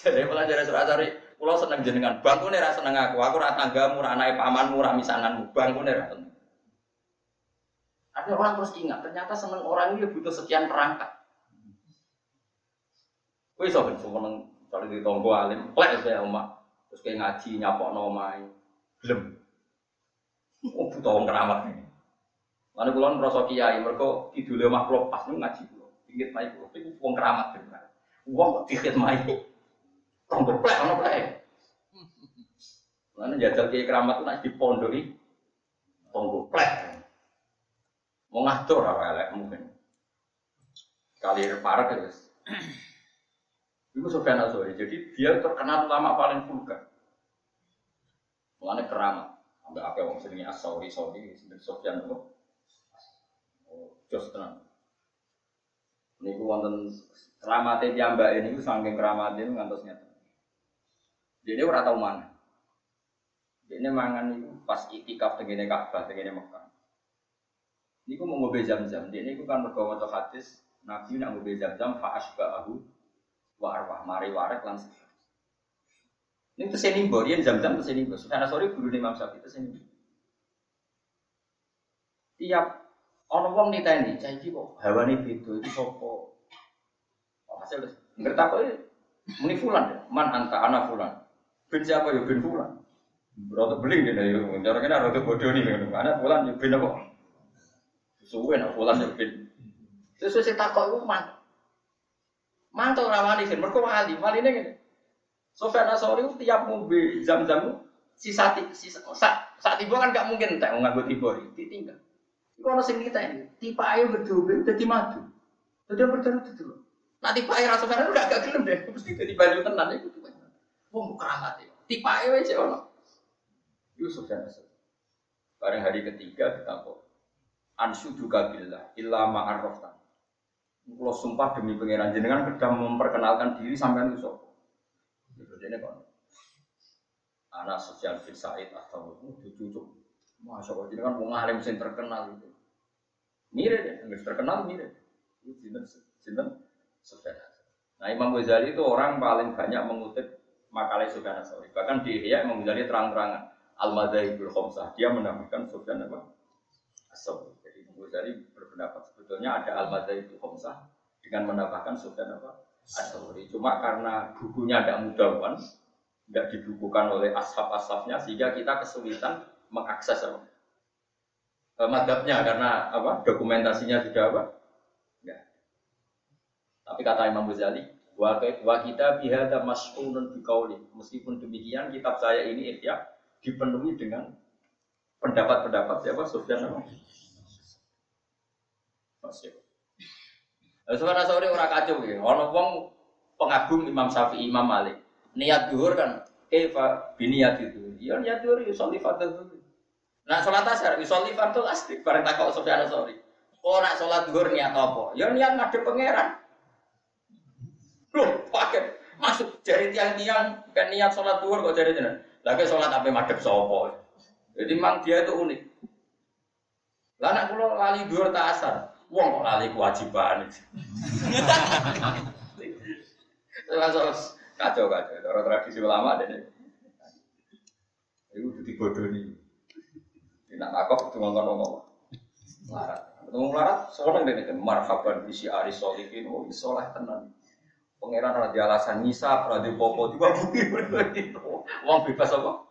Jadi pelajaran surat cari Kulo seneng jenengan, bangkune ra seneng aku. Aku ra tanggamu, ra anake pamanmu, ra misananmu. Bangkune ra seneng. Ada orang terus ingat, ternyata seneng orang ini butuh sekian perangkat. Iso ben seneng kalau di tonggo alim, plek saya omak. Terus kayak ngaji nyapokno omahe. Gelem. Oh, butuh wong keramat ini. Lalu kulon merasa kiai, mereka kidule makhluk pas ngaji kulo. Ingat mai kulo, itu wong keramat bener. Wong kok dikit mai. Tonggo plek, ono plek. Lalu jajal kiai keramat nak dipondoki. Tonggo plek. Mau ngatur apa elek mungkin. Kali parah ya. Itu Sofyan Azori. Jadi dia terkenal ulama paling vulgar. Mulanya keramat. Sampai apa orang sini Asauri, Sauri, sebenarnya Sofyan itu. Jos tenang. Ini ku wonten piyambak ini ku saking keramatnya itu ngantos nyata. Jadi ora tau mana. Ini mangan itu pas itikaf tengene Ka'bah tengene Mekah. Niku mau ngobe jam-jam. Dia niku kan mergo maca hadis Nabi nak ngobe jam-jam fa asba'ahu wa arwah mari warek lan Ini ke sini mbok, dia jam-jam ke sini mbok. Karena sorry guru Imam Syafi'i ke sini. Tiap ono wong niteni, cah iki kok beda iki sapa? Oh, hasil ngerti apa? Muni fulan man anta ana fulan. Bin siapa ya bin fulan. Berarti beling dia ya, cara kena rada bodoh nih, anak fulan ya bin apa? Suwe nak fulan ya bin. Sesuai sing takok iku man. Mantul rawani sih, mereka wali, wali ini gini. Sofyan Asori tiap mobil jam-jam sisa sisa saat saat tiba kan gak mungkin tak mau nganggo tiba ditinggal. Iku ono sing kita ini, tipe ayo berdobe jadi madu. Jadi berdobe itu dulu. Nah tipe ayo rasa karena udah agak gelem deh, mesti jadi baju tenan itu. Wong keramat ya. Tipe ayo aja ono. Yusuf dan Asori. Bareng hari ketiga kita kok ansuduka billah illa ma'arraftan. Kalau sumpah demi pangeran jenengan sudah memperkenalkan diri sampai itu sopo. Gitu ini kon. Anak sosial bin Said atau cucu Masya Allah, jenengan mau ngalim sing terkenal itu. Mirip deh, nggak terkenal mirip. Itu jinten jinten Nah Imam Ghazali itu orang paling banyak mengutip makalah Sufyan Asori. Bahkan di Ihya Imam terang-terangan Al Madzhabul Khamsah. Dia menambahkan Sufyan apa? Asori. Jadi Imam Ghazali berpendapat sebetulnya ada al madzhabul khamsah dengan menambahkan Sufyan apa? Asori. Cuma karena bukunya tidak mudah kan, tidak dibukukan oleh ashab-ashabnya sehingga kita kesulitan mengakses apa? Eh, karena apa? Dokumentasinya sudah apa? Tapi kata Imam Ghazali, wa kita bihada mas'ulun bikauli. Meskipun demikian kitab saya ini ya dipenuhi dengan pendapat-pendapat siapa Sufyan apa? Masih. Sebenarnya sore orang kacau ya. Orang wong pengagum Imam Syafi'i, Imam Malik. Niat duhur kan, eh biniat itu. Ya niat duhur, yusolli fardhu Nah sholat asar, yusolli fardhu asli. Bareng takut Sufyan Sauri. Oh nak sholat duhur niat apa? Ya niat ngadep pangeran. Loh, pakai masuk jari tiang-tiang kan niat sholat duhur kok jari tiang. Lagi sholat apa madep sopo. Jadi memang dia itu unik. Lah nak kula lali dhuwur tak asar. Wong kok lali kewajiban. Langsung kacau kacau. Orang tradisi ulama. Itu udah dibodohi. Nak takok cuma ngomong Larat. Ketemu larat, seorang deh nih. Marhaban bisi aris solihin. Oh, isolah tenan. Pangeran ada alasan nisa, ada popo juga bukti Wong bebas apa?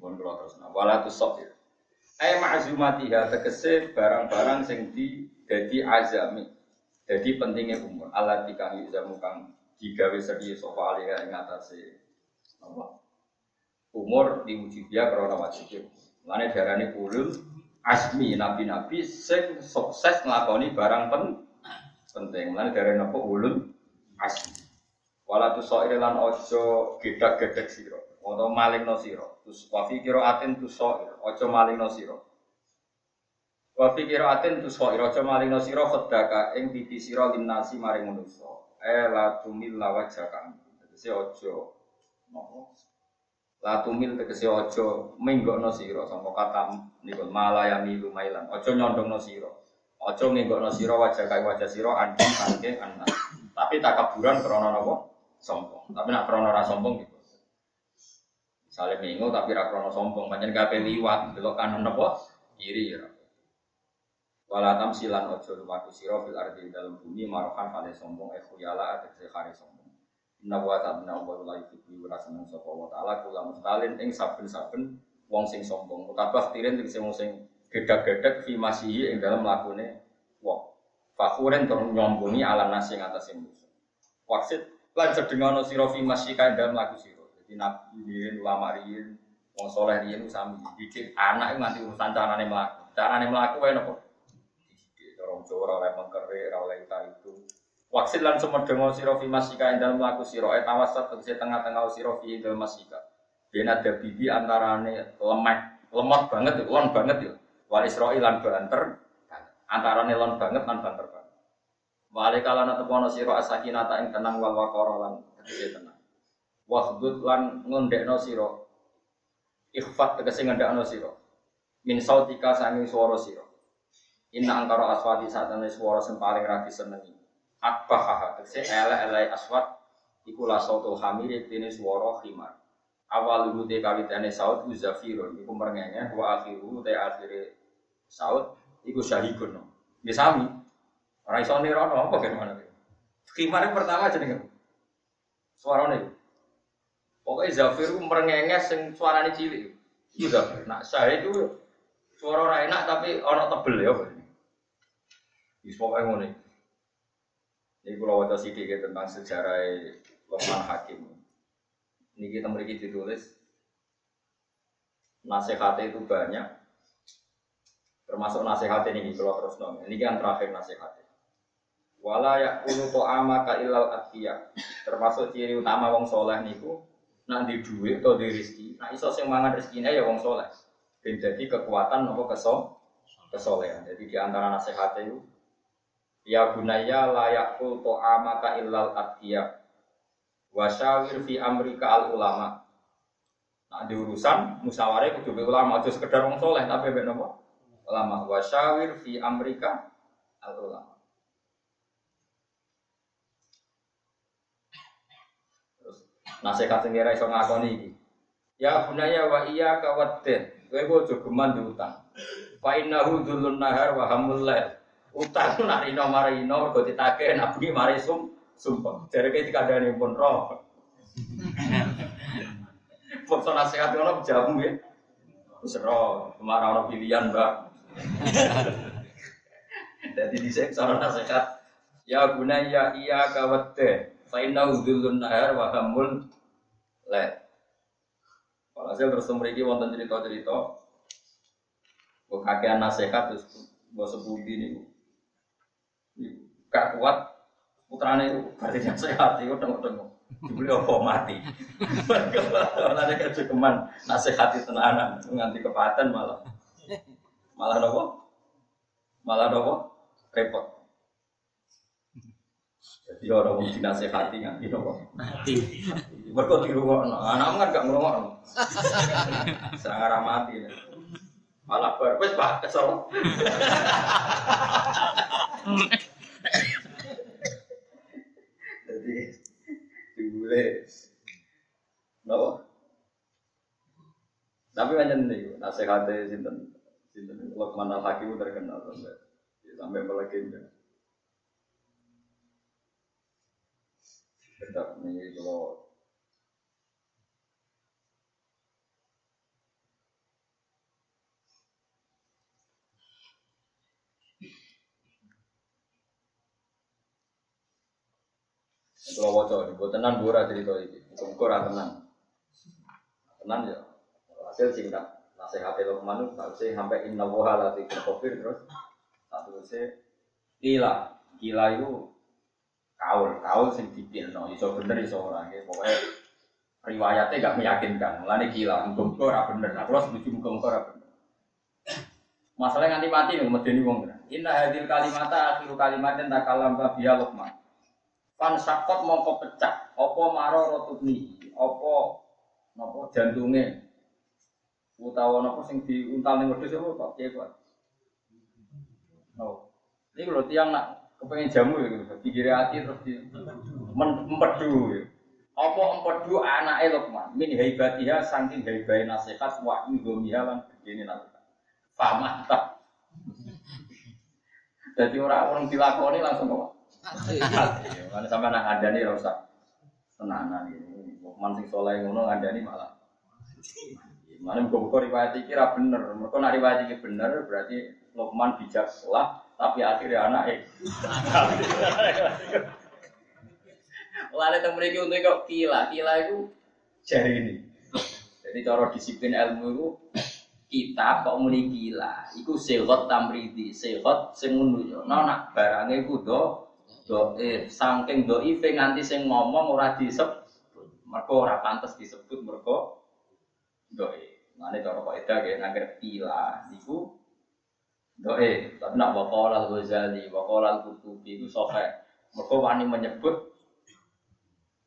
Mohon kalau terus nah, wala sok ya. Ai ma'zumatiha tegese barang-barang sing di dadi azami. Jadi pentingnya umur. Allah dikang yuzamu kang digawe sedhi sapa alih ing atase apa? Umur diuji dia karena wajib. Lane darane ulul asmi nabi-nabi sing sukses nglakoni barang pen penting. Lane darane apa ulul asmi. Wala tu sok lan ojo gedak-gedek sira atau maling no siro. Terus wafi kiro atin tu so ojo maling no siro. Wafi kiro atin tu so ojo maling no siro khodaka ing titi siro limnasi maring manuso. Eh la tumil lawa jakam. Tegese ojo nopo. La tumil tegese ojo minggok no siro. Sampo kata niku malaya milu mailan. Ojo nyondong no siro. Ojo minggok no siro wajah kai wajah siro anjing sangke anak. Tapi tak kaburan krono nopo sombong. Tapi nak krono ra sombong gitu. Saling minggu tapi rakrono sombong, banyak gape liwat, belok kanan apa? Kiri ya. Walatam silan ojo lumaku siro fil ardi dalam bumi marokan pada sombong eh khuyala ada hari sombong. Inna wa ta'ala wa la yuhibbu wa seneng ta'ala kula mustalin ing saben-saben wong sing sombong. Mutabah tirin sing sing sing gedak-gedak fi masihi ing dalam lakune wong. Fakhuren tur nyombongi ala nasi ing atas musuh. Waksit lan sedengono sira fi masihi ing dalam laku sira. Jadi nabi riyen ulama riyen wong soleh riyen sami didik anak nganti urusan carane mlaku. Carane mlaku wae? Didik dorong Jawa oleh mengkere oleh itu. Waksil lan sumedeng sira fi masika ing dalem mlaku sira et awasat tengah-tengah sira fi dalem masika. Bena ada bibi antarane lemah, lemot banget, lon banget ya. Wal Israil lan banter, antarane lon banget lan banter banget. Wale kalana tepono sira asakinata ing tenang wal waqara lan tegese tenang. Wahdud lan ngondekno sira. Ikhfat tegese ngendakno sira. Min sautika sanging swara sira. Inna angkara aswati satane swara sing paling ra disenengi. Akbaha tegese ele-ele aswat iku la sautul hamiri dene swara khimar. Awal rute kawitane saut ku zafirun iku merengenge wa akhiru te akhire saut iku syahikun. Nggih sami. Ora iso nirono apa gimana? Khimar pertama jenenge. Suarane Pokoknya Zafir itu merengenges sing suaranya cilik. Itu Zafir. Nah, saya itu suara ora enak tapi orang tebel ya. Wis pokoke ngene. Ini kalau wajah sedikit tentang sejarah Luqman Hakim. Ini kita memiliki ditulis nasihat itu banyak. Termasuk nasihat ini kalau terus nong. Ini kan terakhir nasihat. Wala yakunu ta'amaka illal atqiya. Termasuk ciri utama wong soleh niku nak di duit atau di rezeki, nah iso sing mangan rezekinya ya wong soleh. Dan jadi kekuatan nopo keso kesolehan. Jadi di antara nasihat itu Ya bunaya layakul amata illal atqiya Wasyawir fi amrika al ulama Nah di urusan musyawarah kudu ulama aja sekedar wong soleh tapi be nopo ulama wasyawir fi amrika al ulama Nasihat sing ora iso ngakoni iki. Ya bunaya wa iya kawatin. Kowe aja geman diutang. Fa innahu dzulun nahar wa hamul lail. Utang nak rino marino mergo ditagih nak mari sum sumpah. Jare ke dikandani pun roh. Foto nasihat ngono jamu ya. Ke mana ono pilihan, Mbak. Jadi dhisik cara nasihat. Ya gunaya iya kawate fa inna dzillun nahar wa hamul le. Walhasil terus mriki wonten cerita-cerita. Kakean nasihat terus mbok sepundi niku? Gak kuat. Putrane itu berarti sehat itu tengok-tengok. Dibeli apa? Mati. Malah dia keman nasihati tenanan nganti kepaten malah malah nopo? Malah nopo? Repot. Jadi orang mau dinasehati nganti nopo? Mati. Mereka di rumah anak kan gak ngomong sangat mati. Malah berpes pak kesel. Jadi dibule. Napa? Tapi kan nih, nasihatnya sinten Luqman al Hakim terkenal sampai sampai melegenda. Tetap nih kalau Kalau wajah ini, buat tenan bura cerita ini, muka tenan, tenan ya. Hasil singkat, nasihatnya Luqman itu sih sampai inna woha lati kofir terus satu sih gila, gila itu kaul, kaul sing dipilno, iso bener iso ora, ya. pokoknya riwayatnya gak meyakinkan, mulane gila, muka-muka ora bener, nah kalau setuju muka-muka ora bener. Masalahnya nganti mati nih, medeni wong. Inna hadil kalimata akhiru kalimatin takalam biya Luqman. Pan sakot mongko pecah, opo maro rotubni, opo nopo jantunge, utawa nopo sing diuntal ning wedhus apa kok piye kok. Oh. Ini kalau tiang nak kepengen jamu ya gitu, hati terus di mempedu ya. Apa empedu anake Luqman min haibatiha saking haibai nasihat wa indomiha lan begini nasihat. Jadi orang-orang dilakoni langsung kok. Mana sama nak ada nih rasa tenanan ini. Lukman sing soleh ngono ada nih malah. Mana buku riwayat iki ra bener. Mereka nak riwayat iki bener berarti Lukman bijak sekolah tapi akhirnya anak eh. Lalu temu iki untuk kok kila, kila itu jari ini. Jadi cara disiplin ilmu itu kita kok muni gila, iku sehat tamridi, sehat yo. Nah nak barange ku do doif saking doif nganti sing ngomong ora disebut mereka ora pantas disebut mereka doif Mana cara kok itu kayak nangger pila niku doif tapi nak wakal al ghazali wakal al kutubi itu sohe mereka wani menyebut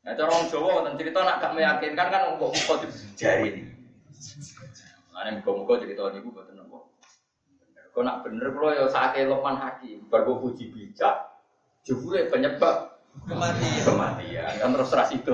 Nah, cara orang Jawa tentang cerita nak gak meyakinkan kan untuk muka jari ini. Mana muka-muka cerita ini gue buat nopo. Kau nak bener kalau ya saat Lokman Hakim, baru puji bijak, jebule penyebab kematian. Kematian kan terus ras itu